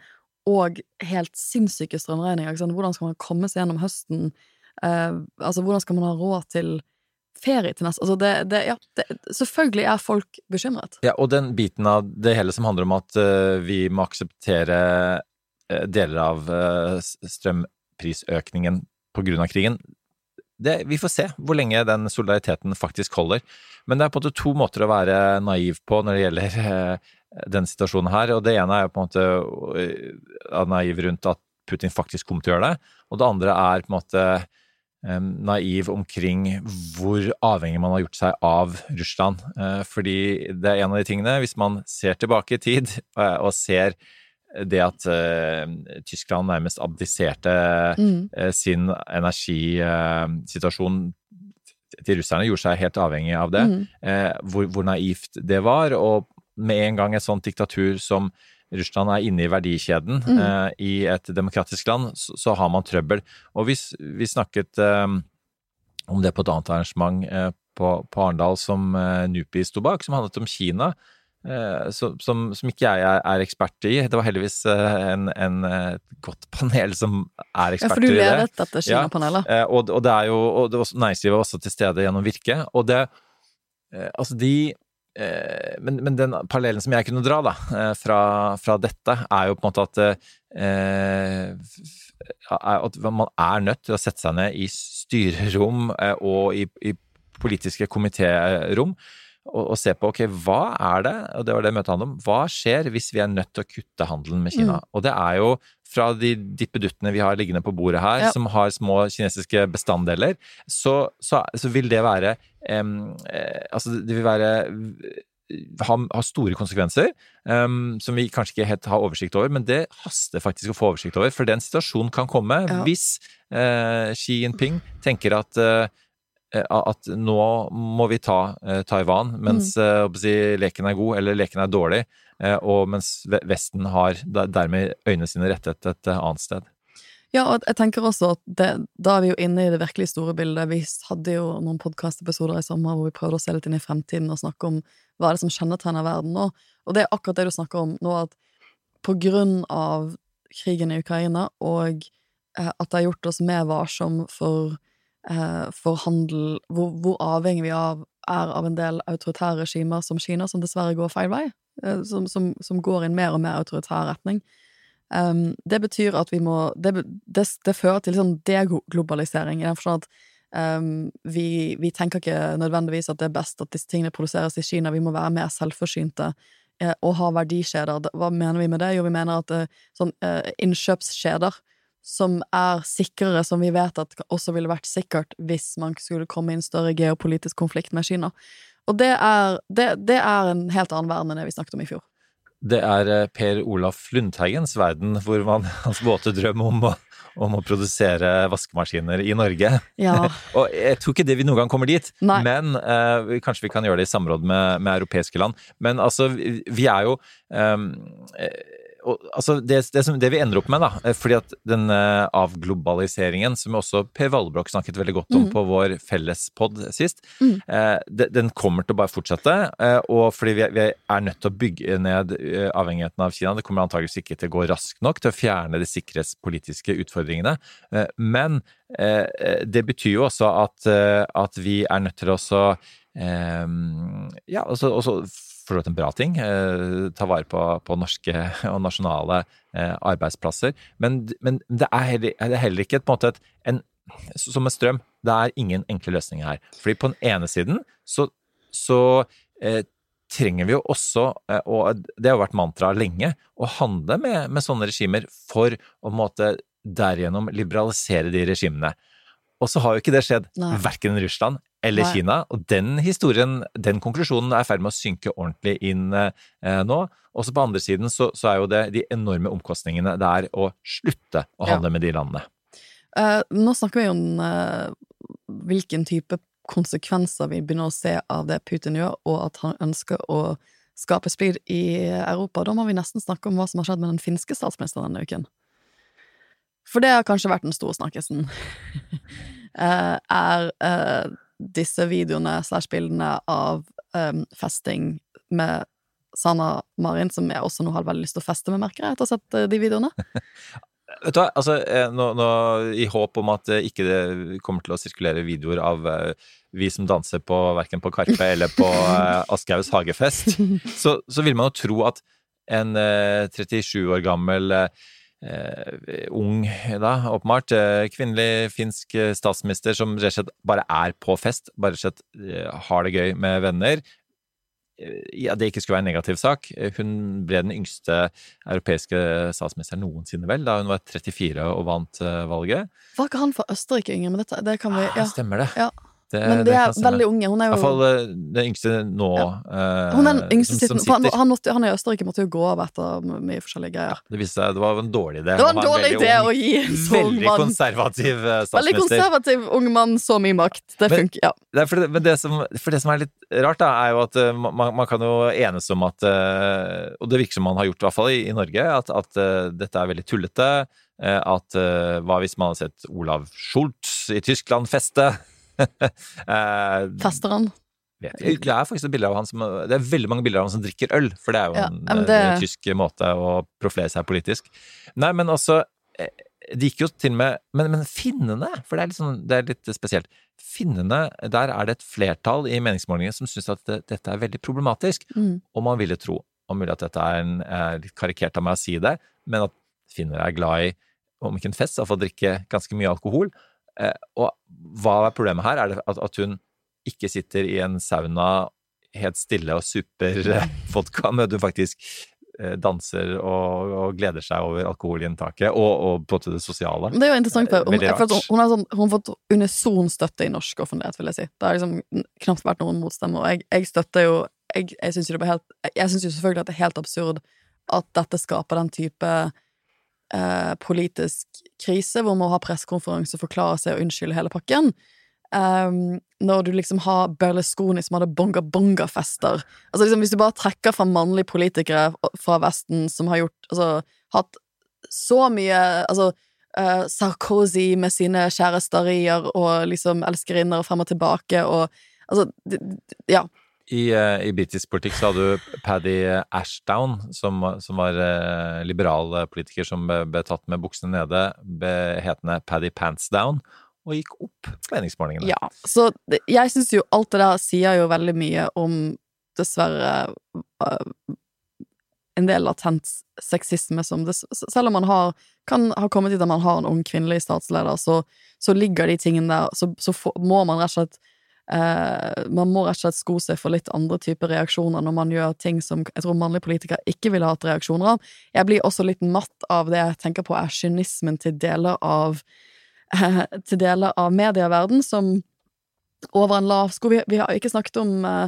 og helt sinnssyke strømregninger, sant? hvordan skal man komme seg gjennom høsten? Eh, altså, hvordan skal man ha råd til ferie til neste Altså, det, det, ja, det, selvfølgelig er folk bekymret. Ja, og den biten av det hele som handler om at uh, vi må akseptere eh, deler av uh, grunn av krigen, det, vi får se hvor lenge den solidariteten faktisk holder. Men det er på en måte to måter å være naiv på når det gjelder eh, den situasjonen her. Og det ene er på en måte eh, naiv rundt at Putin faktisk kommer til å gjøre det, og det andre er på en måte eh, naiv omkring hvor avhengig man har gjort seg av Russland. Fordi det er en av de tingene, hvis man ser tilbake i tid og ser det at uh, Tyskland nærmest abdiserte Mm. uh, sin energisituasjon til russerne, gjorde seg helt avhengig av det, Mm. eh, hvor, hvor naivt det var. Og med en gang et sånt diktatur som Russland er inne i verdikjeden Mm. i et demokratisk land, så, så har man trøbbel. Og vi, vi snakket om det på et annet arrangement på, på Arendal som uh, NUPI sto bak, som handlet om Kina. Eh, som, som ikke jeg er, er ekspert i. Det var heldigvis eh, en, en, eh, godt panel som er Ja, for du i det. ledet dette Kina-panelet. Ja, og, og det er jo og det var Næringslivet var også til stede gjennom Virke. Og det Altså, de men, men den parallellen som jeg kunne dra da, fra, fra dette, er jo på en måte at eh, at man er nødt til å sette seg ned i styrerom og i, i politiske komitérom og, og se på ok, hva er det, og det var det møtet handlet om, hva skjer hvis vi er nødt til å kutte handelen med Kina? Mm. Og det er jo fra de dippeduttene vi har liggende på bordet her, Ja. som har små kinesiske bestanddeler, så, så, så vil det være eh, Altså, det vil være ha, ha store konsekvenser, um, som vi kanskje ikke helt har oversikt over, men det haster faktisk å få oversikt over, for den situasjonen kan komme Ja. hvis uh, Xi Jinping tenker at eh, at nå må vi ta eh, Taiwan mens Mm. eh, si, leken er god eller leken er dårlig, eh, og mens Vesten har dermed øynene sine rettet et eh, annet sted. Ja, og jeg tenker også at det, da er vi jo inne i det virkelig store bildet. Vi hadde jo noen podkastepisoder i sommer hvor vi prøvde å se litt inn i fremtiden og snakke om hva er det som kjennetegner verden nå. Og det er akkurat det du snakker om nå, at på grunn av krigen i Ukraina og eh, at det har gjort oss mer varsom for, eh, for handel, hvor, hvor avhengig vi av, er av en del autoritære regimer som Kina, som dessverre går feil vei, eh, som, som, som går i en mer og mer autoritær retning. Um, det betyr at vi må Det, det, det fører til sånn deglobalisering, i den forstand at um, vi, vi tenker ikke nødvendigvis at det er best at disse tingene produseres i Kina. Vi må være mer selvforsynte eh, og ha verdikjeder. Hva mener vi med det? Jo, vi mener at eh, sånn eh, innkjøpskjeder som er sikrere, som vi vet at også ville vært sikkert hvis man skulle komme i en større geopolitisk konflikt med Kina. Og det er, det, det er en helt annen verden enn det vi snakket om i fjor. Det er eh, Per Olaf Lundteigens verden, hvor man, hans våte drøm om å, om å produsere vaskemaskiner i Norge. Ja. og jeg tror ikke det vi noen gang kommer dit, Nei. men eh, kanskje vi kan gjøre det i samråd med, med europeiske land. Men altså, vi, er jo ehm, eh, og, altså det, det, som, det vi ender opp med, da, eh, fordi at den eh, avglobaliseringen, som også Per Valbrok snakket veldig godt om mm. på vår fellespod sist, mm. eh, de, den kommer til å bare fortsette. Eh, og fordi vi, vi er nødt til å bygge ned eh, avhengigheten av Kina. Det kommer antageligvis ikke til å gå raskt nok til å fjerne de sikkerhetspolitiske utfordringene. Eh, men det betyr jo også at, at vi er nødt til å også ja, også, også for så vidt en bra ting. Eh, ta vare på, på norske og nasjonale eh, arbeidsplasser. Men, men det, er heller, det er heller ikke et, på en måte et, en, som en strøm. Det er ingen enkle løsninger her. Fordi på den ene siden så, så eh, trenger vi jo også, eh, og det har vært mantra lenge, å handle med, med sånne regimer for å på en måte derigjennom liberalisere de regimene. Og så har jo ikke det skjedd Nei. verken i Russland eller Nei. Kina, og den historien, den konklusjonen er i ferd med å synke ordentlig inn eh, nå. Også på andre siden så, så er jo det de enorme omkostningene det er å slutte å Ja. handle med de landene. Eh, nå snakker vi om eh, hvilken type konsekvenser vi begynner å se av det Putin gjør, og at han ønsker å skape splid i Europa. Da må vi nesten snakke om hva som har skjedd med den finske statsministeren denne uken. For det har kanskje vært den store snakkisen. Eh, er eh, disse videoene slash bildene av um, festing med Sanna Marin, som jeg også nå har veldig lyst til å feste med, merker jeg, etter å ha sett eh, de videoene. Vet du hva, altså, eh, nå, nå, i håp om at det ikke kommer til å sirkulere videoer av eh, vi som danser på verken på Karpe eller på eh, Aschehougs hagefest, så, så vil man jo tro at en eh, 37 år gammel eh, ung, da, åpenbart, eh, kvinnelig finsk eh, statsminister som rett og slett bare er på fest, bare rett og slett eh, har det gøy med venner, eh, ja, det ikke skulle være en negativ sak. Eh, Hun ble den yngste europeiske statsministeren noensinne, vel, da hun var 34 og vant valget. Var ikke han fra Østerrike, Ingrid? med dette, det kan vi Ah, ja. Stemmer det. Ja. Det- Men det de er veldig unge. Hun er jo I hvert fall eh, den yngste nå. Ja. Hun er den yngste som, sitter. han, måtte, han i Østerrike måtte jo gå av etter mye forskjellige greier. Det viste seg det var en dårlig idé. Det var en dårlig idé å gi en sånn mann. Veldig konservativ statsminister. Veldig konservativ ung mann, så mye makt. Det Men- funker, ja. Det for, men det som, for det som er litt rart, da, er jo at eh, man, man kan jo enes om at eh, Og det virker som man har gjort, i hvert fall i, i Norge, at, at eh, dette er veldig tullete. eh, At uh, hva hvis man hadde sett Olav Schultz i Tyskland feste? Eh, Fester han? vet jeg. Det er faktisk et bilde av han som Det er veldig mange bilder av han som drikker øl, for det er jo Ja, en men eh, det- tysk måte å profilere seg politisk. Nei, men altså eh, Det gikk jo til og med Men, men finnene, for det er, litt sånn, det er litt spesielt. Finnene, der er det et flertall i meningsmålingene som syns at det, dette er veldig problematisk. Mm. Og man ville tro, om mulig at dette er en, er litt karikert av meg å si det, men at finner er glad i, om ikke en fest, iallfall drikke ganske mye alkohol. Eh, og hva er problemet her? Er det at, at hun ikke sitter i en sauna helt stille og super eh, vodka, men at hun faktisk eh, danser og, og gleder seg over alkoholinntaket og, og på det sosiale? Det er jo interessant, for hun, har sånn, fått unison støtte i norsk offentlighet, vil jeg si. Det har liksom knapt vært noen motstemme, og jeg, jeg støtter jo Jeg, jeg syns jo jo selvfølgelig at det er helt absurd at dette skaper den type eh, politisk krise, hvor man må ha og forklare seg og unnskylde hele pakken. Um, når du liksom har Berlusconi som hadde bonga-bonga-fester. Altså liksom, hvis du bare trekker fra mannlige politikere fra Vesten som har gjort Altså hatt så mye Altså uh, Sarkozy med sine kjærestarier og liksom elskerinner og frem og tilbake og Altså, d- d- ja. I, eh, i britisk politikk så hadde du Paddy Ashdown, som, som var eh, liberal eh, politiker som ble, ble tatt med buksene nede, ble hetende Paddy Pantsdown, og gikk opp på meningsmålingene. Ja, så jeg syns jo alt det der sier jo veldig mye om dessverre en del latent sexisme som det, Selv om man har, kan ha kommet dit at man har en ung kvinnelig statsleder, så, så ligger de tingene der, så, så må man rett og slett eh, Man må rett og slett sko seg for litt andre typer reaksjoner når man gjør ting som jeg tror mannlige politikere ikke ville hatt reaksjoner av. Jeg blir også litt matt av det jeg tenker på er kynismen til deler av til deler av medieverden som over en lav sko. Vi, vi har ikke snakket om uh,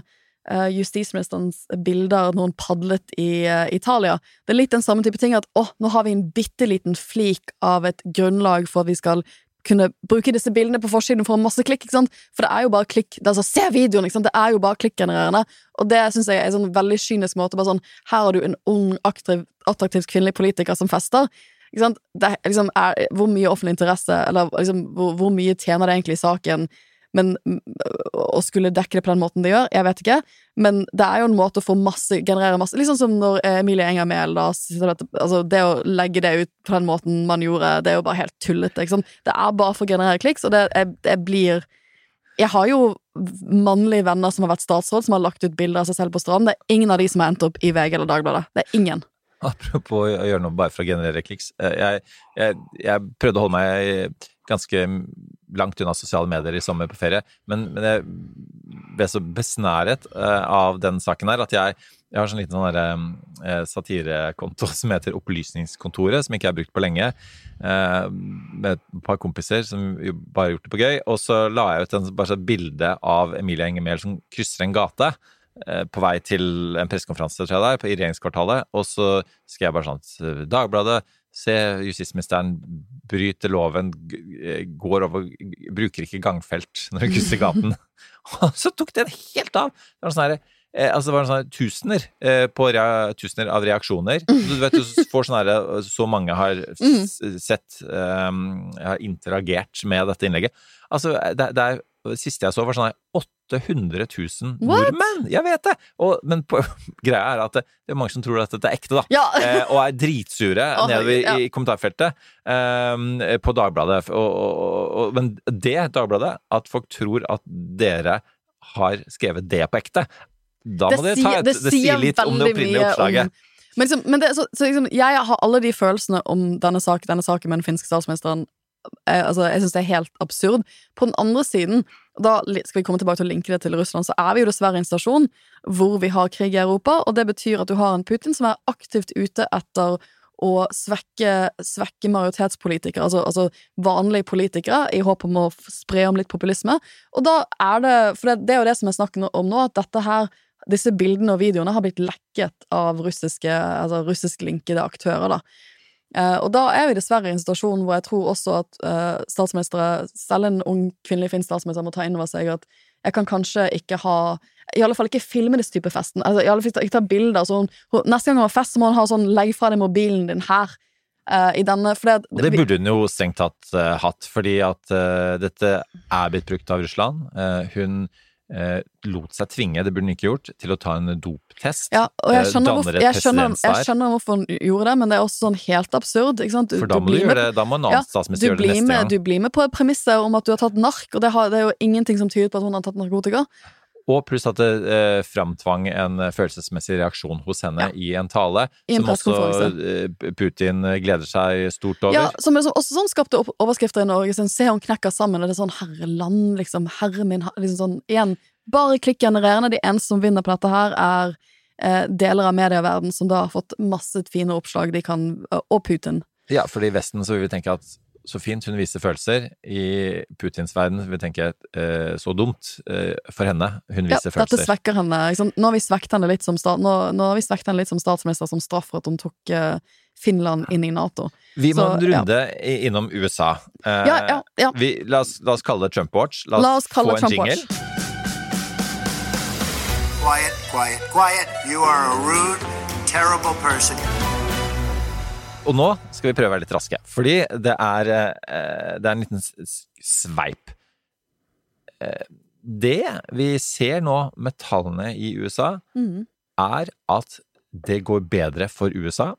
justisministerens bilder når hun padlet i Italia. Det er litt den samme type ting at å, nå har vi en bitte liten flik av et grunnlag for at vi skal kunne bruke disse bildene på forsiden for masse klikk. ikke sant? For det er jo bare klikk. Det er så, Se videoen! ikke sant? Det er jo bare klikkgenererende. Og det syns jeg er en sånn veldig kynisk måte. bare sånn, Her har du en ung, aktiv, attraktiv kvinnelig politiker som fester. Ikke sant? Det liksom, er, hvor mye offentlig interesse, eller liksom, hvor, hvor mye tjener det egentlig i saken men å skulle dekke det på den måten det gjør, jeg vet ikke. Men det er jo en måte å få masse, generere masse sånn som når Emilie Enger Mehl altså, Det å legge det ut på den måten man gjorde, det er jo bare helt tullete. Det er bare for å generere kliks, og det, jeg, jeg blir Jeg har jo mannlige venner som har vært statsråd, som har lagt ut bilder av seg selv på stranden. Det er ingen av de som har endt opp i VG eller Dagbladet. Det er ingen. Apropos å gjøre noe bare for å generere kliks. eh, Jeg, jeg, jeg prøvde å holde meg ganske langt unna sosiale medier i sommer på ferie, men, men jeg ble så besnæret eh, av den saken her at jeg Jeg har sånn liten sånn eh, satirekonto som heter Opplysningskontoret, som ikke har brukt på lenge. Eh, med et par kompiser som bare har gjort det på gøy. Og så la jeg ut en, bare et bilde av Emilie Enger Mehl som krysser en gate. På vei til en pressekonferanse jeg er, i regjeringskvartalet. Og så skrev jeg bare sånn Dagbladet, se justisministeren bryter loven, eh, går over Bruker ikke gangfelt når hun krysser gaten. Og så tok den helt av! Det var sånn her, eh, altså det var sånn tusener, eh, på tusener av reaksjoner. Du vet, du får sånn herre så mange har s sett um, Har interagert med dette innlegget. Altså, det, det er det siste jeg så, var sånn her 800 000 What? nordmenn! Jeg vet det! Og, men på, greia er at det, det er mange som tror at dette er ekte, da. Ja. Eh, og er dritsure oh, nede ja. i kommentarfeltet eh, på Dagbladet. Og, og, men det Dagbladet, at folk tror at dere har skrevet det på ekte, da må dere ta et, det, sier litt om det opprinnelige oppslaget. Om, men liksom, men det, så, så liksom, jeg har alle de følelsene om denne, saken, denne saken med den finske statsministeren. Eh, altså, jeg syns det er helt absurd. På den andre siden, da skal vi komme tilbake til å linke det til Russland, så er vi jo dessverre i en stasjon hvor vi har krig i Europa, og det betyr at du har en Putin som er aktivt ute etter å svekke, svekke majoritetspolitikere, altså, altså vanlige politikere, i håp om å spre om litt populisme. Og da er det For det, det er jo det som er snakken om nå, at dette her disse bildene og videoene har blitt lekket av russiske, altså russisklinkede aktører. da. Eh, og da er vi dessverre i en situasjon hvor jeg tror også at uh, statsministre, selv en ung kvinnelig finsk statsminister, må ta inn over seg at jeg kan kanskje ikke ha I alle fall ikke filme disse type festen. Altså, i alle fall ikke ta bilder. Så hun, hun, neste gang hun har fest, så må hun ha sånn 'legg fra deg mobilen din her'. Uh, i denne, for det, Og det burde hun jo strengt tatt uh, hatt, fordi at uh, dette er blitt brukt av Russland. Hun eh, lot seg tvinge, det burde hun ikke gjort, til å ta en doptest. Ja, og jeg eh, skjønner, hvorfor, jeg, skjønner, jeg skjønner hvorfor hun gjorde det, men det er også sånn helt absurd. Sant? For da må du gjøre med- det, da må en annen statsminister du gjøre det neste med, gang. Du blir med på et premisset om at du har tatt nark, og det, har, det er jo ingenting som tyder på at hun har tatt narkotika. Og pluss at det eh, framtvang en eh, følelsesmessig reaksjon hos henne i en tale, I en som også eh, Putin gleder seg stort over. Ja, som liksom også sånn skapte overskrifter i Norge. Sånn, Se hun knekker sammen, og det er sånn herreland, liksom. Herre min, liksom sånn igjen. Bare klikkgenererende. De eneste som vinner på dette her, er eh, deler av medieverden som da har fått masse fine oppslag de kan Og Putin. Ja, fordi i Vesten så vil vi tenke at så fint hun viser følelser. I Putins verden vil vi tenke eh, så dumt eh, for henne. Hun Ja, viser dette følelser. svekker henne. Nå har vi svekket henne litt som, sta nå, nå har vi svekt henne litt som statsminister som straff for at hun tok eh, Finland inn i Nato. Vi må Så, en runde ja. innom USA. Eh, Ja, ja, ja. Vi, la, oss, la oss kalle det Trump-watch. La, La oss kalle få det en Trump-watch. jingle. Quiet, quiet, quiet. You are a rude, terrible person. Og nå skal vi prøve å være litt raske, fordi det er, eh, det er en liten sveip. Eh, Det vi ser nå med tallene i USA, mm. er at det går bedre for USA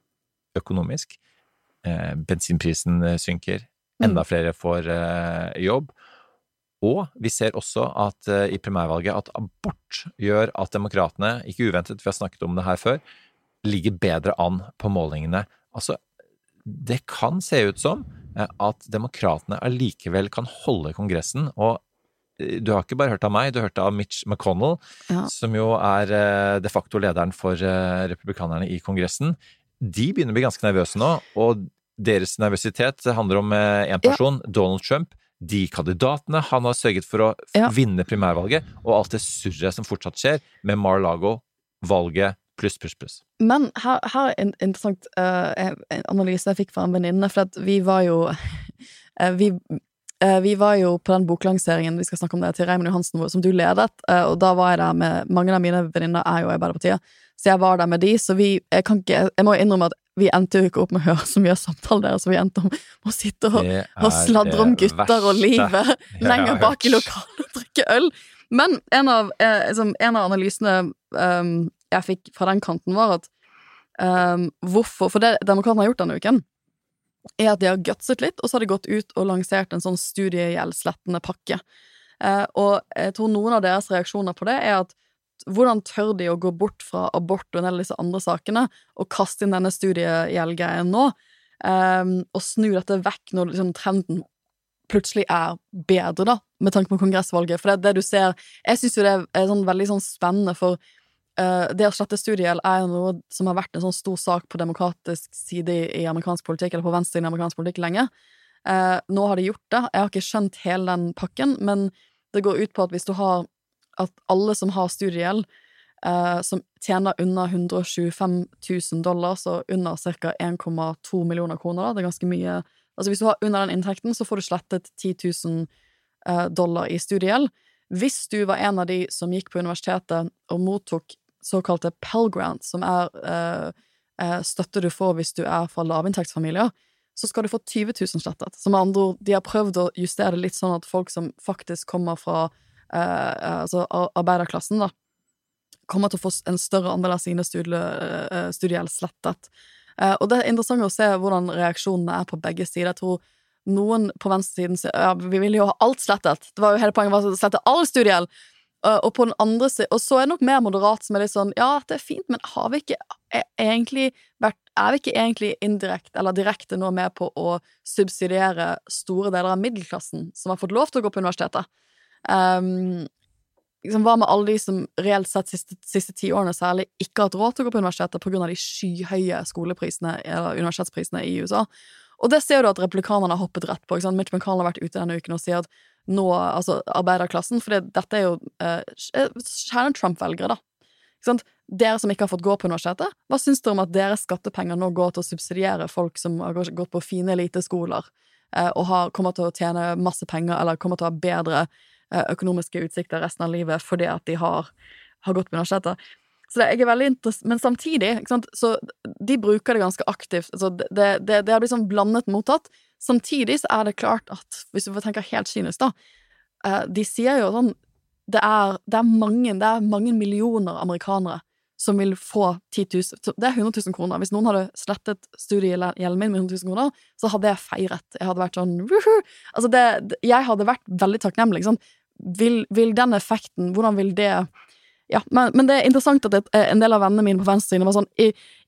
økonomisk. Eh, Bensinprisen synker, enda flere får jobb. Og vi ser også at i primærvalget at abort gjør at demokratene, ikke uventet, vi har snakket om det her før, ligger bedre an på målingene. Altså, det kan se ut som eh, at demokratene allikevel kan holde Kongressen. Og eh, du har ikke bare hørt av meg, du har hørt av Mitch McConnell, Ja. som jo er eh, de facto lederen for republikanerne i Kongressen. De begynner å bli ganske nervøse nå, og deres nervøsitet handler om én person, Donald Trump. De kandidatene han har sørget for å Ja. vinne primærvalget, og alt det surret som fortsatt skjer med Mar-Lago, valget pluss, pluss, pluss. Men her, her er en interessant uh, en analyse jeg fikk fra en venninne, for vi var jo uh, vi, eh, vi var jo på den boklanseringen vi skal snakke om det, til Raymond Johansen, som du ledet, og da var jeg der med Mange av mine venninner er jo Arbeiderpartiet, så jeg var der med de, så vi Jeg, kan ikke, jeg må innrømme at vi endte jo ikke opp med å høre så mye av samtalen deres, så vi endte om å sitte og, og sladre om gutter og livet lenger bak i lokalet og drikke øl. Men en av, eh, liksom, en av analysene ehm, jeg fikk fra den kanten, var at um, hvorfor For det demokratene har gjort denne uken, er at de har gutset litt, og så har de gått ut og lansert en sånn studiegjeldslettende pakke. Uh, og jeg tror noen av deres reaksjoner på det er at hvordan tør de å gå bort fra abort og en del av disse andre sakene, og kaste inn denne studiegjeldgreien nå, um, og snu dette vekk når liksom, trenden plutselig er bedre, da, med tanke på kongressvalget. For det, det du ser Jeg syns jo det er sånn veldig sånn spennende, for eh, det å slette studiegjeld er jo noe som har vært en sånn stor sak på demokratisk side i, i amerikansk politikk, eller på venstresiden i amerikansk politikk lenge. Uh, nå har de gjort det. Jeg har ikke skjønt hele den pakken, men det går ut på at hvis du har At alle som har studiegjeld, uh, som tjener under 125 000 dollar, så under ca. 1,2 millioner kroner, da. det er ganske mye Altså hvis du har under den inntekten, så får du slettet 10 000 eh, dollar i studiegjeld. Hvis du var en av de som gikk på universitetet og mottok såkalte Pell Grant, som er eh, eh, støtte du får hvis du er fra lavinntektsfamilier, så skal du få 20 000 slettet. Som andre ord, de har prøvd å justere det litt sånn at folk som faktisk kommer fra eh, eh altså arbeiderklassen, da, kommer til å få en større andel av sine studie, eh, studiegjeld slettet. Eh, og det er interessant å se hvordan reaksjonene er på begge sider. Jeg tror noen på venstresiden sier ja, vi vil jo ha alt slettet. Det var jo hele poenget å slette all studiegjeld. Eh, og på den andre siden Og så er det nok mer moderat som er litt sånn ja, det er fint, men har vi ikke egentlig vært Er vi ikke egentlig indirekte eller direkte nå med på å subsidiere store deler av middelklassen som har fått lov til å gå på universitetet? Um, liksom, hva med alle de som reelt sett siste, siste ti årene særlig ikke har hatt råd til å gå på universitetet pga. de skyhøye skoleprisene eller universitetsprisene i USA? Og det ser du at replikanerne har hoppet rett på. Mitch McConnell har vært ute denne uken og sier at nå, altså arbeiderklassen For det, dette er jo eh, kjerne Trump-velgere, da. Ikke sant? Dere som ikke har fått gå på universitetet, hva syns dere om at deres skattepenger nå går til å subsidiere folk som har gått på fine eliteskoler eh, og har, kommer til å tjene masse penger eller kommer til å ha bedre eh, økonomiske utsikter resten av livet fordi at de har, har gått på universitetet? Så det, jeg er veldig interess- Men samtidig, ikke sant, så de bruker det ganske aktivt. Altså det har blitt sånn blandet mottatt. Samtidig så er det klart at, hvis du tenker helt kynisk, da eh, De sier jo sånn det er, det, er mange, det er mange millioner amerikanere som vil få 10 000 Det er 100 000 kroner. Hvis noen hadde slettet studiegjelden min med 100 000 kroner, så hadde jeg feiret. Jeg hadde vært sånn «Woohoo!» Altså det, Jeg hadde vært veldig takknemlig. Ikke? Vil, vil den effekten Hvordan vil det ja, men, men det er interessant at et, en del av vennene mine på venstresiden var sånn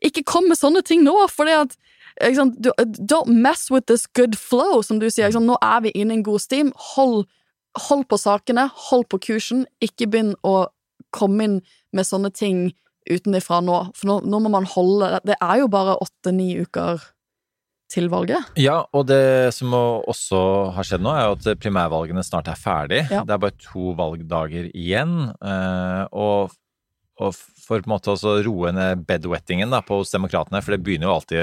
Ikke kom med sånne ting nå, for det at du, Don't mess with this good flow, som du sier. Nå er vi inne i en god steam. Hold, hold på sakene, hold på kursen. Ikke begynn å komme inn med sånne ting utenfra nå, for nå, nå må man holde Det er jo bare åtte-ni uker til valget. Ja, og det som også har skjedd nå, er jo at primærvalgene snart er ferdig. Ja. Det er bare to valgdager igjen. eh, Og, og for på en måte også roe ned bedwettingen da, på hos demokratene, for det begynner jo alltid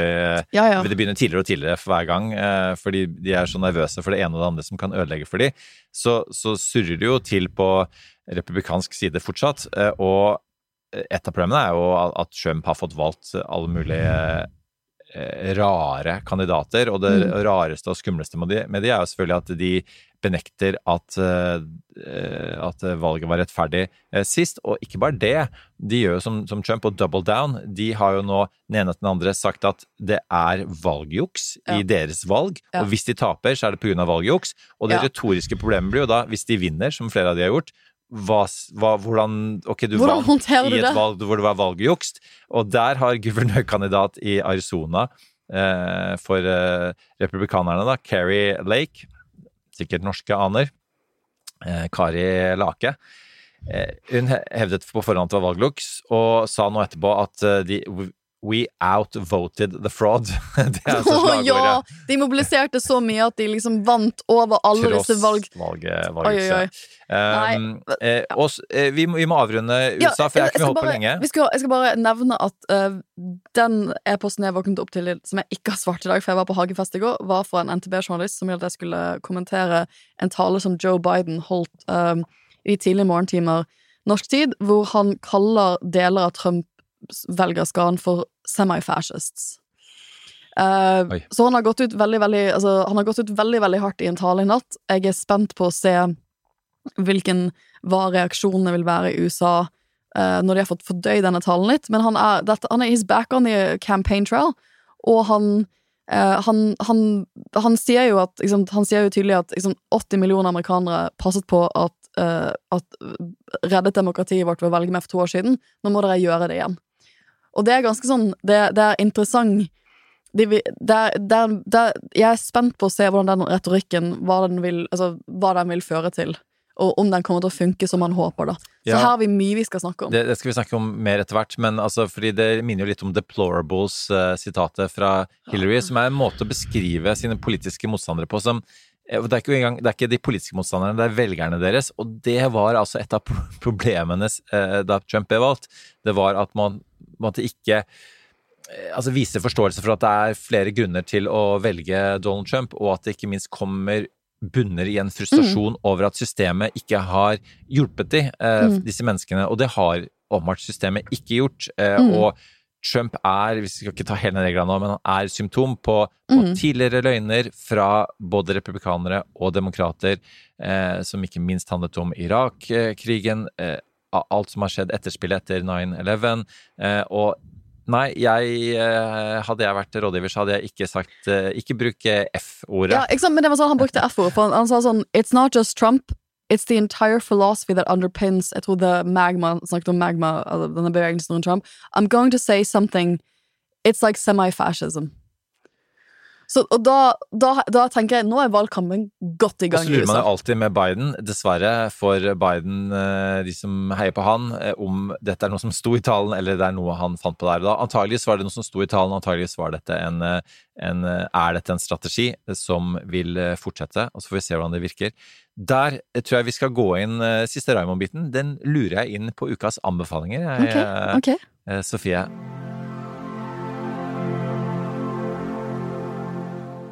Ja, ja. Det begynner tidligere og tidligere for hver gang, eh, fordi de er så nervøse for det ene og det andre som kan ødelegge for dem. Så, så surrer det jo til på republikansk side fortsatt. eh, Og et av problemene er jo at Trump har fått valgt alle mulige eh, rare kandidater, og det Mm. rareste og skumleste med de, med de er jo selvfølgelig at de benekter at, eh, at valget var rettferdig eh, sist. Og ikke bare det, de gjør jo som, som Trump og double down. De har jo nå den ene etter den andre sagt at det er valgjuks Ja. i deres valg, Ja. og hvis de taper, så er det pga. valgjuks. Og det Ja. retoriske problemet blir jo da, hvis de vinner, som flere av de har gjort, hva, hva, hvordan Ok, du Hvordan vant i et valg hvor det var valgjuks, og der har guvernørkandidat i Arizona eh, for eh, republikanerne, da, Carrie Lake, sikkert norske aner, eh, Kari Lake, eh, hun hevdet på forhånd at det var valgluks, og sa nå etterpå at eh, de We outvoted the fraud. det er altså slagordet. ja! De mobiliserte så mye at de liksom vant over alle Tross disse valg... valget, Oi, oi, oi. valgjuks. Um, ja. og eh, vi, må, vi må avrunde Ja, USA, for jeg har ikke holdt på bare- lenge. Vi skal, jeg skal bare nevne at uh, den e-posten jeg våknet opp til, som jeg ikke har svart i dag, for jeg var på Hagefest i går, var fra en NTB-journalist som at jeg skulle kommentere en tale som Joe Biden holdt eh, i tidlige morgentimer norsk tid, hvor han kaller deler av Trump velgerskaren for semi-fascists. Eh, så han har gått ut veldig, veldig altså, Han har gått ut veldig, veldig hardt i en tale i natt. Jeg er spent på å se hvilken hva reaksjonene vil være i USA uh, når de har fått fordøyd denne talen litt. Men han er, dette, han er his back on the campaign trail, og han Uh, han, han, han sier jo at liksom, Han sier jo tydelig at liksom, 80 millioner amerikanere passet på at, uh, at reddet demokratiet vårt ved å velge meg for to år siden. Nå må dere gjøre det igjen. Og det er ganske sånn Det, det er interessant de, det, det, det, Jeg er spent på å se hvordan den retorikken hva den vil, altså, hva den vil føre til. og om den kommer til å funke som man håper, da. Så Ja. her har vi mye vi skal snakke om. Det, det skal vi snakke om mer etter hvert, men altså, fordi det minner jo litt om Deplorables-sitatet fra Hillary, som er en måte å beskrive sine politiske motstandere på som eh, det er, ikke engang, det er ikke de politiske motstanderne, det er velgerne deres. Og det var altså et av problemene uh, da Trump ble valgt. Det var at man måtte ikke eh, altså vise forståelse for at det er flere grunner til å velge Donald Trump, og at det ikke minst kommer bunner i en frustrasjon over at systemet ikke har hjulpet de, eh, Mm. disse menneskene. Og det har åpenbart systemet ikke gjort. Eh, Mm. Og Trump er, vi skal ikke ta hele reglene regla nå, men han er symptom på, på Mm. tidligere løgner fra både republikanere og demokrater, eh, som ikke minst handlet om Irak-krigen, eh, alt som har skjedd etterspillet etter 9-11. Eh, og nei, jeg, eh, hadde jeg vært rådgiver, så hadde jeg ikke sagt eh, Ikke bruk eh, F-ordet. Ja, ikke sant? Men det var sånn han brukte F-ord. For han, han sa sånn It's not just Trump. It's the entire philosophy that underpins Jeg tror det magma snakket om magma, altså denne bevegelsen rundt Trump. I'm going to say something It's like semi-fascism. Så, og da, da, da tenker jeg nå er valgkampen godt i Og gang. så lurer man jo alltid med Biden, dessverre for Biden, eh, de som heier på han, eh, om dette er noe som sto i talen, eller det er noe han fant på der og da. Antageligvis var det noe som sto i talen, antageligvis var dette en, eh, en, er dette en strategi som vil fortsette, og så får vi se hvordan det virker. Der tror jeg vi skal gå inn siste Raymond-biten. Den lurer jeg inn på ukas anbefalinger, jeg, Ok, okay. ok. eh, Sofie.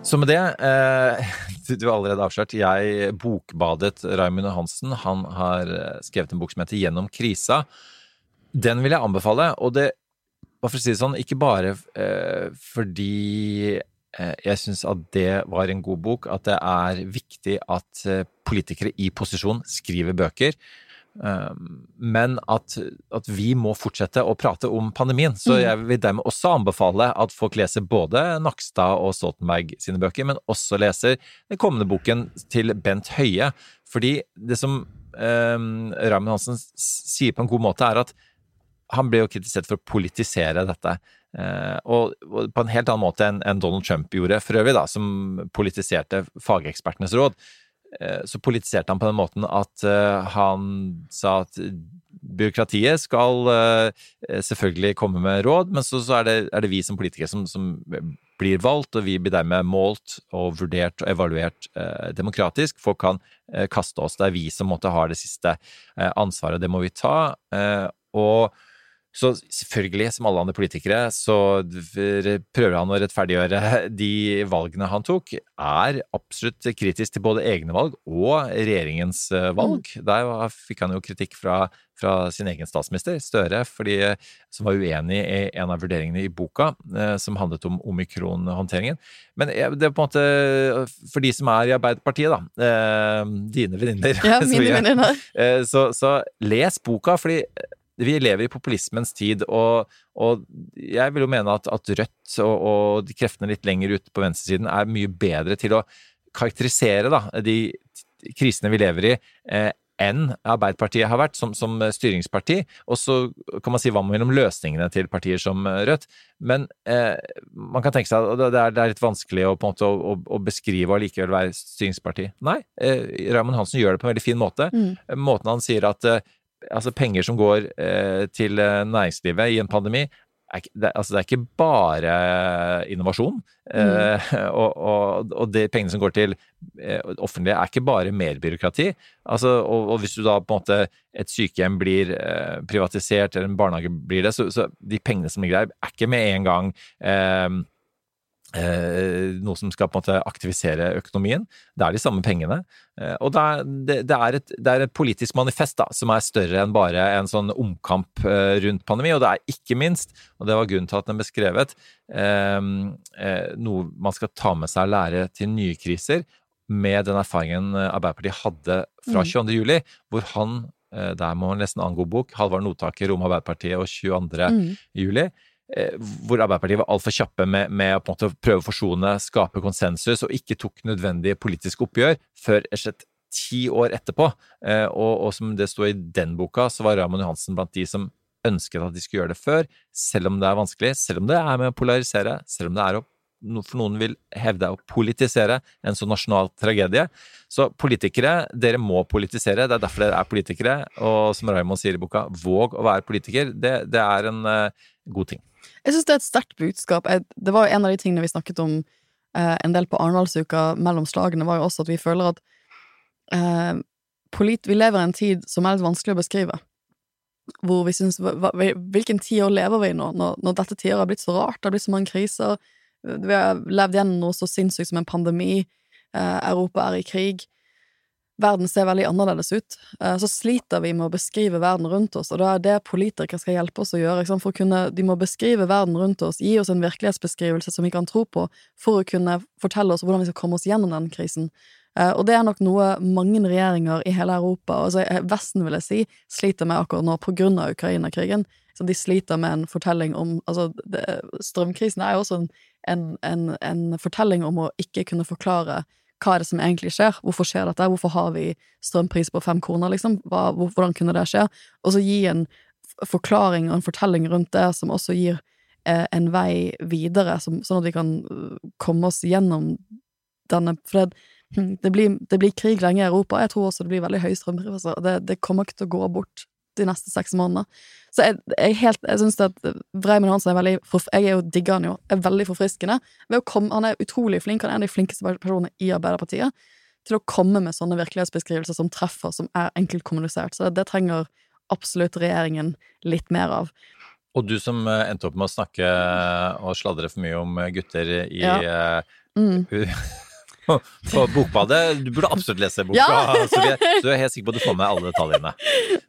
Så med det, eh, du har allerede avslørt, jeg bokbadet Raymond Hansen. Han har eh, skrevet en bok som heter Gjennom krisa. Den vil jeg anbefale, og det var for å si det sånn, ikke bare eh, fordi eh, jeg syns at det var en god bok, at det er viktig at eh, politikere i posisjon skriver bøker. Um, men at, at vi må fortsette å prate om pandemien. Så Mm. jeg vil dermed også anbefale at folk leser både Nakstad og Stoltenberg sine bøker, men også leser den kommende boken til Bent Høie. Fordi det som um, Raymond Hansen sier på en god måte, er at han ble jo kritisert for å politisere dette. Eh, og, og på en helt annen måte enn en Donald Trump gjorde for øvrig, da, som politiserte fagekspertenes råd. Eh, så politiserte han på den måten at eh, han sa at byråkratiet skal eh, selvfølgelig komme med råd, men så, så er, det, er det vi som politikere som, som blir valgt, og vi blir dermed målt og vurdert og evaluert eh, demokratisk. Folk kan eh, kaste oss. Det er vi som måtte ha det siste eh, ansvaret, det må vi ta. Eh, og så selvfølgelig, som alle andre politikere, så prøver han å rettferdiggjøre de valgene han tok. Er absolutt kritisk til både egne valg og regjeringens valg. valg. Der fikk han jo kritikk fra, fra sin egen statsminister, Støre, fordi, som var uenig i en av vurderingene i boka, eh, som handlet om omikron-håndteringen. Men det er på en måte for de som er i Arbeiderpartiet, da. eh, Dine venninner. Ja, mine venninner. Eh, Så, så les boka, fordi vi lever i populismens tid, og, og jeg vil jo mene at, at Rødt og, og de kreftene litt lenger ute på venstresiden er mye bedre til å karakterisere da, de krisene vi lever i, eh, enn Arbeiderpartiet har vært som, som styringsparti. Og så kan man si hva man vil om løsningene til partier som Rødt. Men eh, man kan tenke seg at det er, det er litt vanskelig å, måte, å, å beskrive og likevel være styringsparti. Nei, eh, Raymond Hansen gjør det på en veldig fin måte. Mm. Måten han sier at eh, altså penger som går eh, til eh, næringslivet i en pandemi, er, det, altså det er ikke bare innovasjon. Eh, og, og, og de pengene som går til eh, offentlige, er ikke bare mer byråkrati. Altså, og, og hvis du da på en måte et sykehjem blir eh, privatisert, eller en barnehage blir det, så, så de pengene som ligger der, er ikke med en gang eh, noe som skal på en måte aktivisere økonomien. Det er de samme pengene. Eh, og det er, det, er et, det er et politisk manifest da, som er større enn bare en sånn omkamp eh, rundt pandemi. Og det er ikke minst, og det var grunnen til at den ble skrevet, eh, eh, noe man skal ta med seg og lære til nye kriser. Med den erfaringen Arbeiderpartiet hadde fra Mm. 22. juli, hvor han eh, der må man nesten angå bok, Halvard Notaker om Arbeiderpartiet og 22. Mm. juli, eh, hvor Arbeiderpartiet var altfor kjappe med, med å på en måte prøve å forsone, skape konsensus, og ikke tok nødvendige politiske oppgjør før slett ti år etterpå. Eh, Og, og som det sto i den boka, så var Ramon Johansen blant de som ønsket at de skulle gjøre det før, selv om det er vanskelig, selv om det er med å polarisere, selv om det er å for noen vil hevde å politisere en så nasjonal tragedie. Så politikere, dere må politisere. Det er derfor dere er politikere. Og som Raymond sier i boka, våg å være politiker. Det, det er en uh, god ting. Jeg syns det er et sterkt budskap. Jeg, det var jo en av de tingene vi snakket om uh, en del på Arendalsuka mellom slagene, var jo også at vi føler at uh, polit, vi lever i en tid som er litt vanskelig å beskrive. Hvor vi syns Hvilken tiår lever vi i nå, når, når dette tiåret har blitt så rart? Det har blitt så mange kriser. Vi har levd gjennom noe så sinnssykt som en pandemi. Eh, Europa er i krig. Verden ser veldig annerledes ut. Eh, så sliter vi med å beskrive verden rundt oss, og da er det politikere skal hjelpe oss å gjøre. For å kunne, de må beskrive verden rundt oss, gi oss en virkelighetsbeskrivelse som vi kan tro på, for å kunne fortelle oss hvordan vi skal komme oss gjennom den krisen. Eh, Og det er nok noe mange regjeringer i hele Europa, altså Vesten vil jeg si, sliter med akkurat nå på grunn av Ukraina-krigen. Så de sliter med en fortelling om Altså, det, strømkrisen er jo også en, en, en, en fortelling om å ikke kunne forklare hva er det som egentlig skjer? Hvorfor skjer dette? Hvorfor har vi strømpris på fem kroner, liksom? Hva, hvor, hvordan kunne det skje? Og så gi en forklaring og en fortelling rundt det som også gir eh, en vei videre, som, sånn at vi kan øh, komme oss gjennom denne For det, hm, det, blir, det blir krig lenge i Europa. Jeg tror også det blir veldig høye strømpriser. og Det, det kommer ikke til å gå bort de neste seks månedene. Så jeg, jeg, helt, jeg syns at Vreimund Hansen er veldig Jeg er jo digger han jo. Er veldig forfriskende. Komme, han er utrolig flink. Han er en av de flinkeste personene i Arbeiderpartiet til å komme med sånne virkelighetsbeskrivelser som treffer, som er enkelt kommunisert. Så det, det trenger absolutt regjeringen litt mer av. Og du som eh, endte opp med å snakke og sladre for mye om gutter i Ja. eh, Mm. på Bokbadet. Du burde absolutt lese boka, Ja. så, vi, så du er helt sikker på at du får med alle detaljene.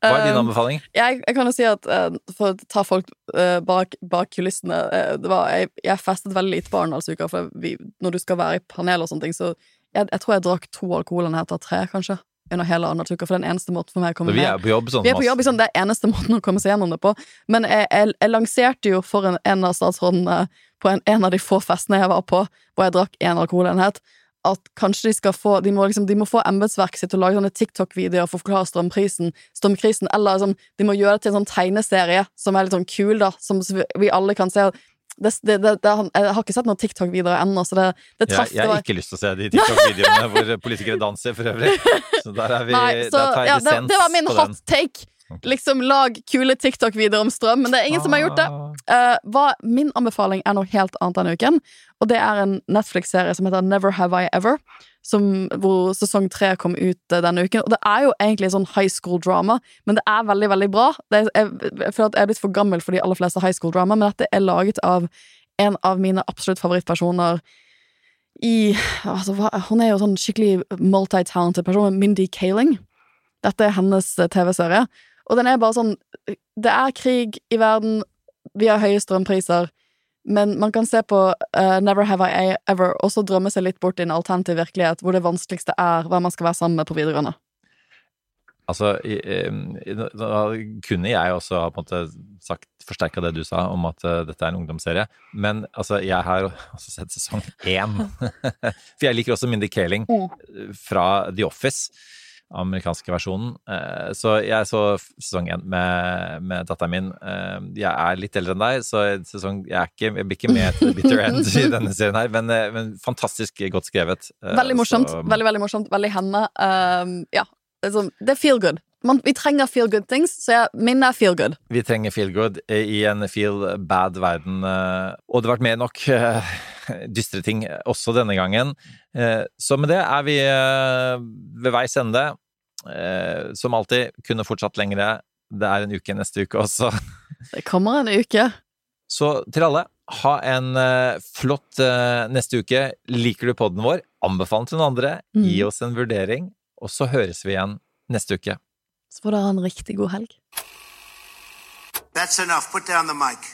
Hva er din Um, anbefaling? Jeg, jeg kan jo si at eh, for å ta folk eh, bak, bak kulissene eh, det var, jeg, jeg festet veldig lite på Arendalsuka, for vi, når du skal være i panel og sånne ting, så jeg, jeg tror jeg drakk to alkoholenheter, tre kanskje, under hele Arendalsuka, for den eneste måten for meg å komme For vi er på jobb sånn Vi er på jobb, liksom, det er eneste måten å komme seg gjennom det på. Men jeg, jeg, jeg lanserte jo for en, en av statsrådene på en, en av de få festene jeg var på, hvor jeg drakk én alkoholenhet, at kanskje de skal få De må, liksom, de må få embetsverket sitt til å lage sånne TikTok-videoer for å forklare strømprisen, strømkrisen, eller liksom, de må gjøre det til en sånn tegneserie som er litt sånn kul, da, som vi alle kan se. Det, det, det, jeg har ikke sett noen TikTok-videoer ennå, så det, traff jeg har ikke lyst til å se de TikTok-videoene hvor politikere danser, for øvrig. Så der er vi Nei, så, Der tar jeg ja, på den det var min hot den. Liksom lag kule TikTok-videoer om strøm, men det er ingen som har gjort det. Ah. Eh, hva, min anbefaling er noe helt annet denne uken, og det er en Netflix-serie som heter Never Have I Ever, som, hvor sesong tre kom ut eh, denne uken. Og det er jo egentlig sånn high school-drama, men det er veldig, veldig bra. Det er, jeg, jeg føler at jeg er blitt for gammel for de aller fleste high school-drama, men dette er laget av en av mine absolutt favorittpersoner i altså, Hun er jo sånn skikkelig multi-talented person, Mindy Kaling. Dette er hennes eh, TV-serie. Og den er bare sånn Det er krig i verden, vi har høye strømpriser, men man kan se på uh, Never Have I Ever og så drømme seg litt bort i en alternativ virkelighet hvor det vanskeligste er hva man skal være sammen med på videregående. Altså, da kunne jeg også ha på en måte sagt forsterka det du sa om at eh, dette er en ungdomsserie, men altså, jeg har også sett sesong én. For jeg liker også Mindy Kaling Mm. fra The Office, amerikanske versjonen. Eh, Så jeg så sesong én med, med datteren min. Eh, Jeg er litt eldre enn deg, så sesong, jeg, er ikke, jeg blir ikke med til the bitter end i denne serien her, men, eh, men fantastisk godt skrevet. Veldig morsomt. så- Veldig, veldig morsomt. Veldig henne. Um, ja. Det er, sånn, det er feel good. Man, vi trenger feel good things, så jeg, min er feel good. Vi trenger feel good i en feel bad-verden, og det har vært mer nok dystre ting også denne gangen. Så med det er vi ved veis ende. Eh, Som alltid, kunne fortsatt lengre. Det er en uke neste uke også. Det kommer en uke. Så til alle, ha en eh, flott eh, neste uke. Liker du podden vår, anbefal den til noen andre. Gi Mm. oss en vurdering, og så høres vi igjen neste uke. Så får dere ha en riktig god helg. That's enough. Put down the mic.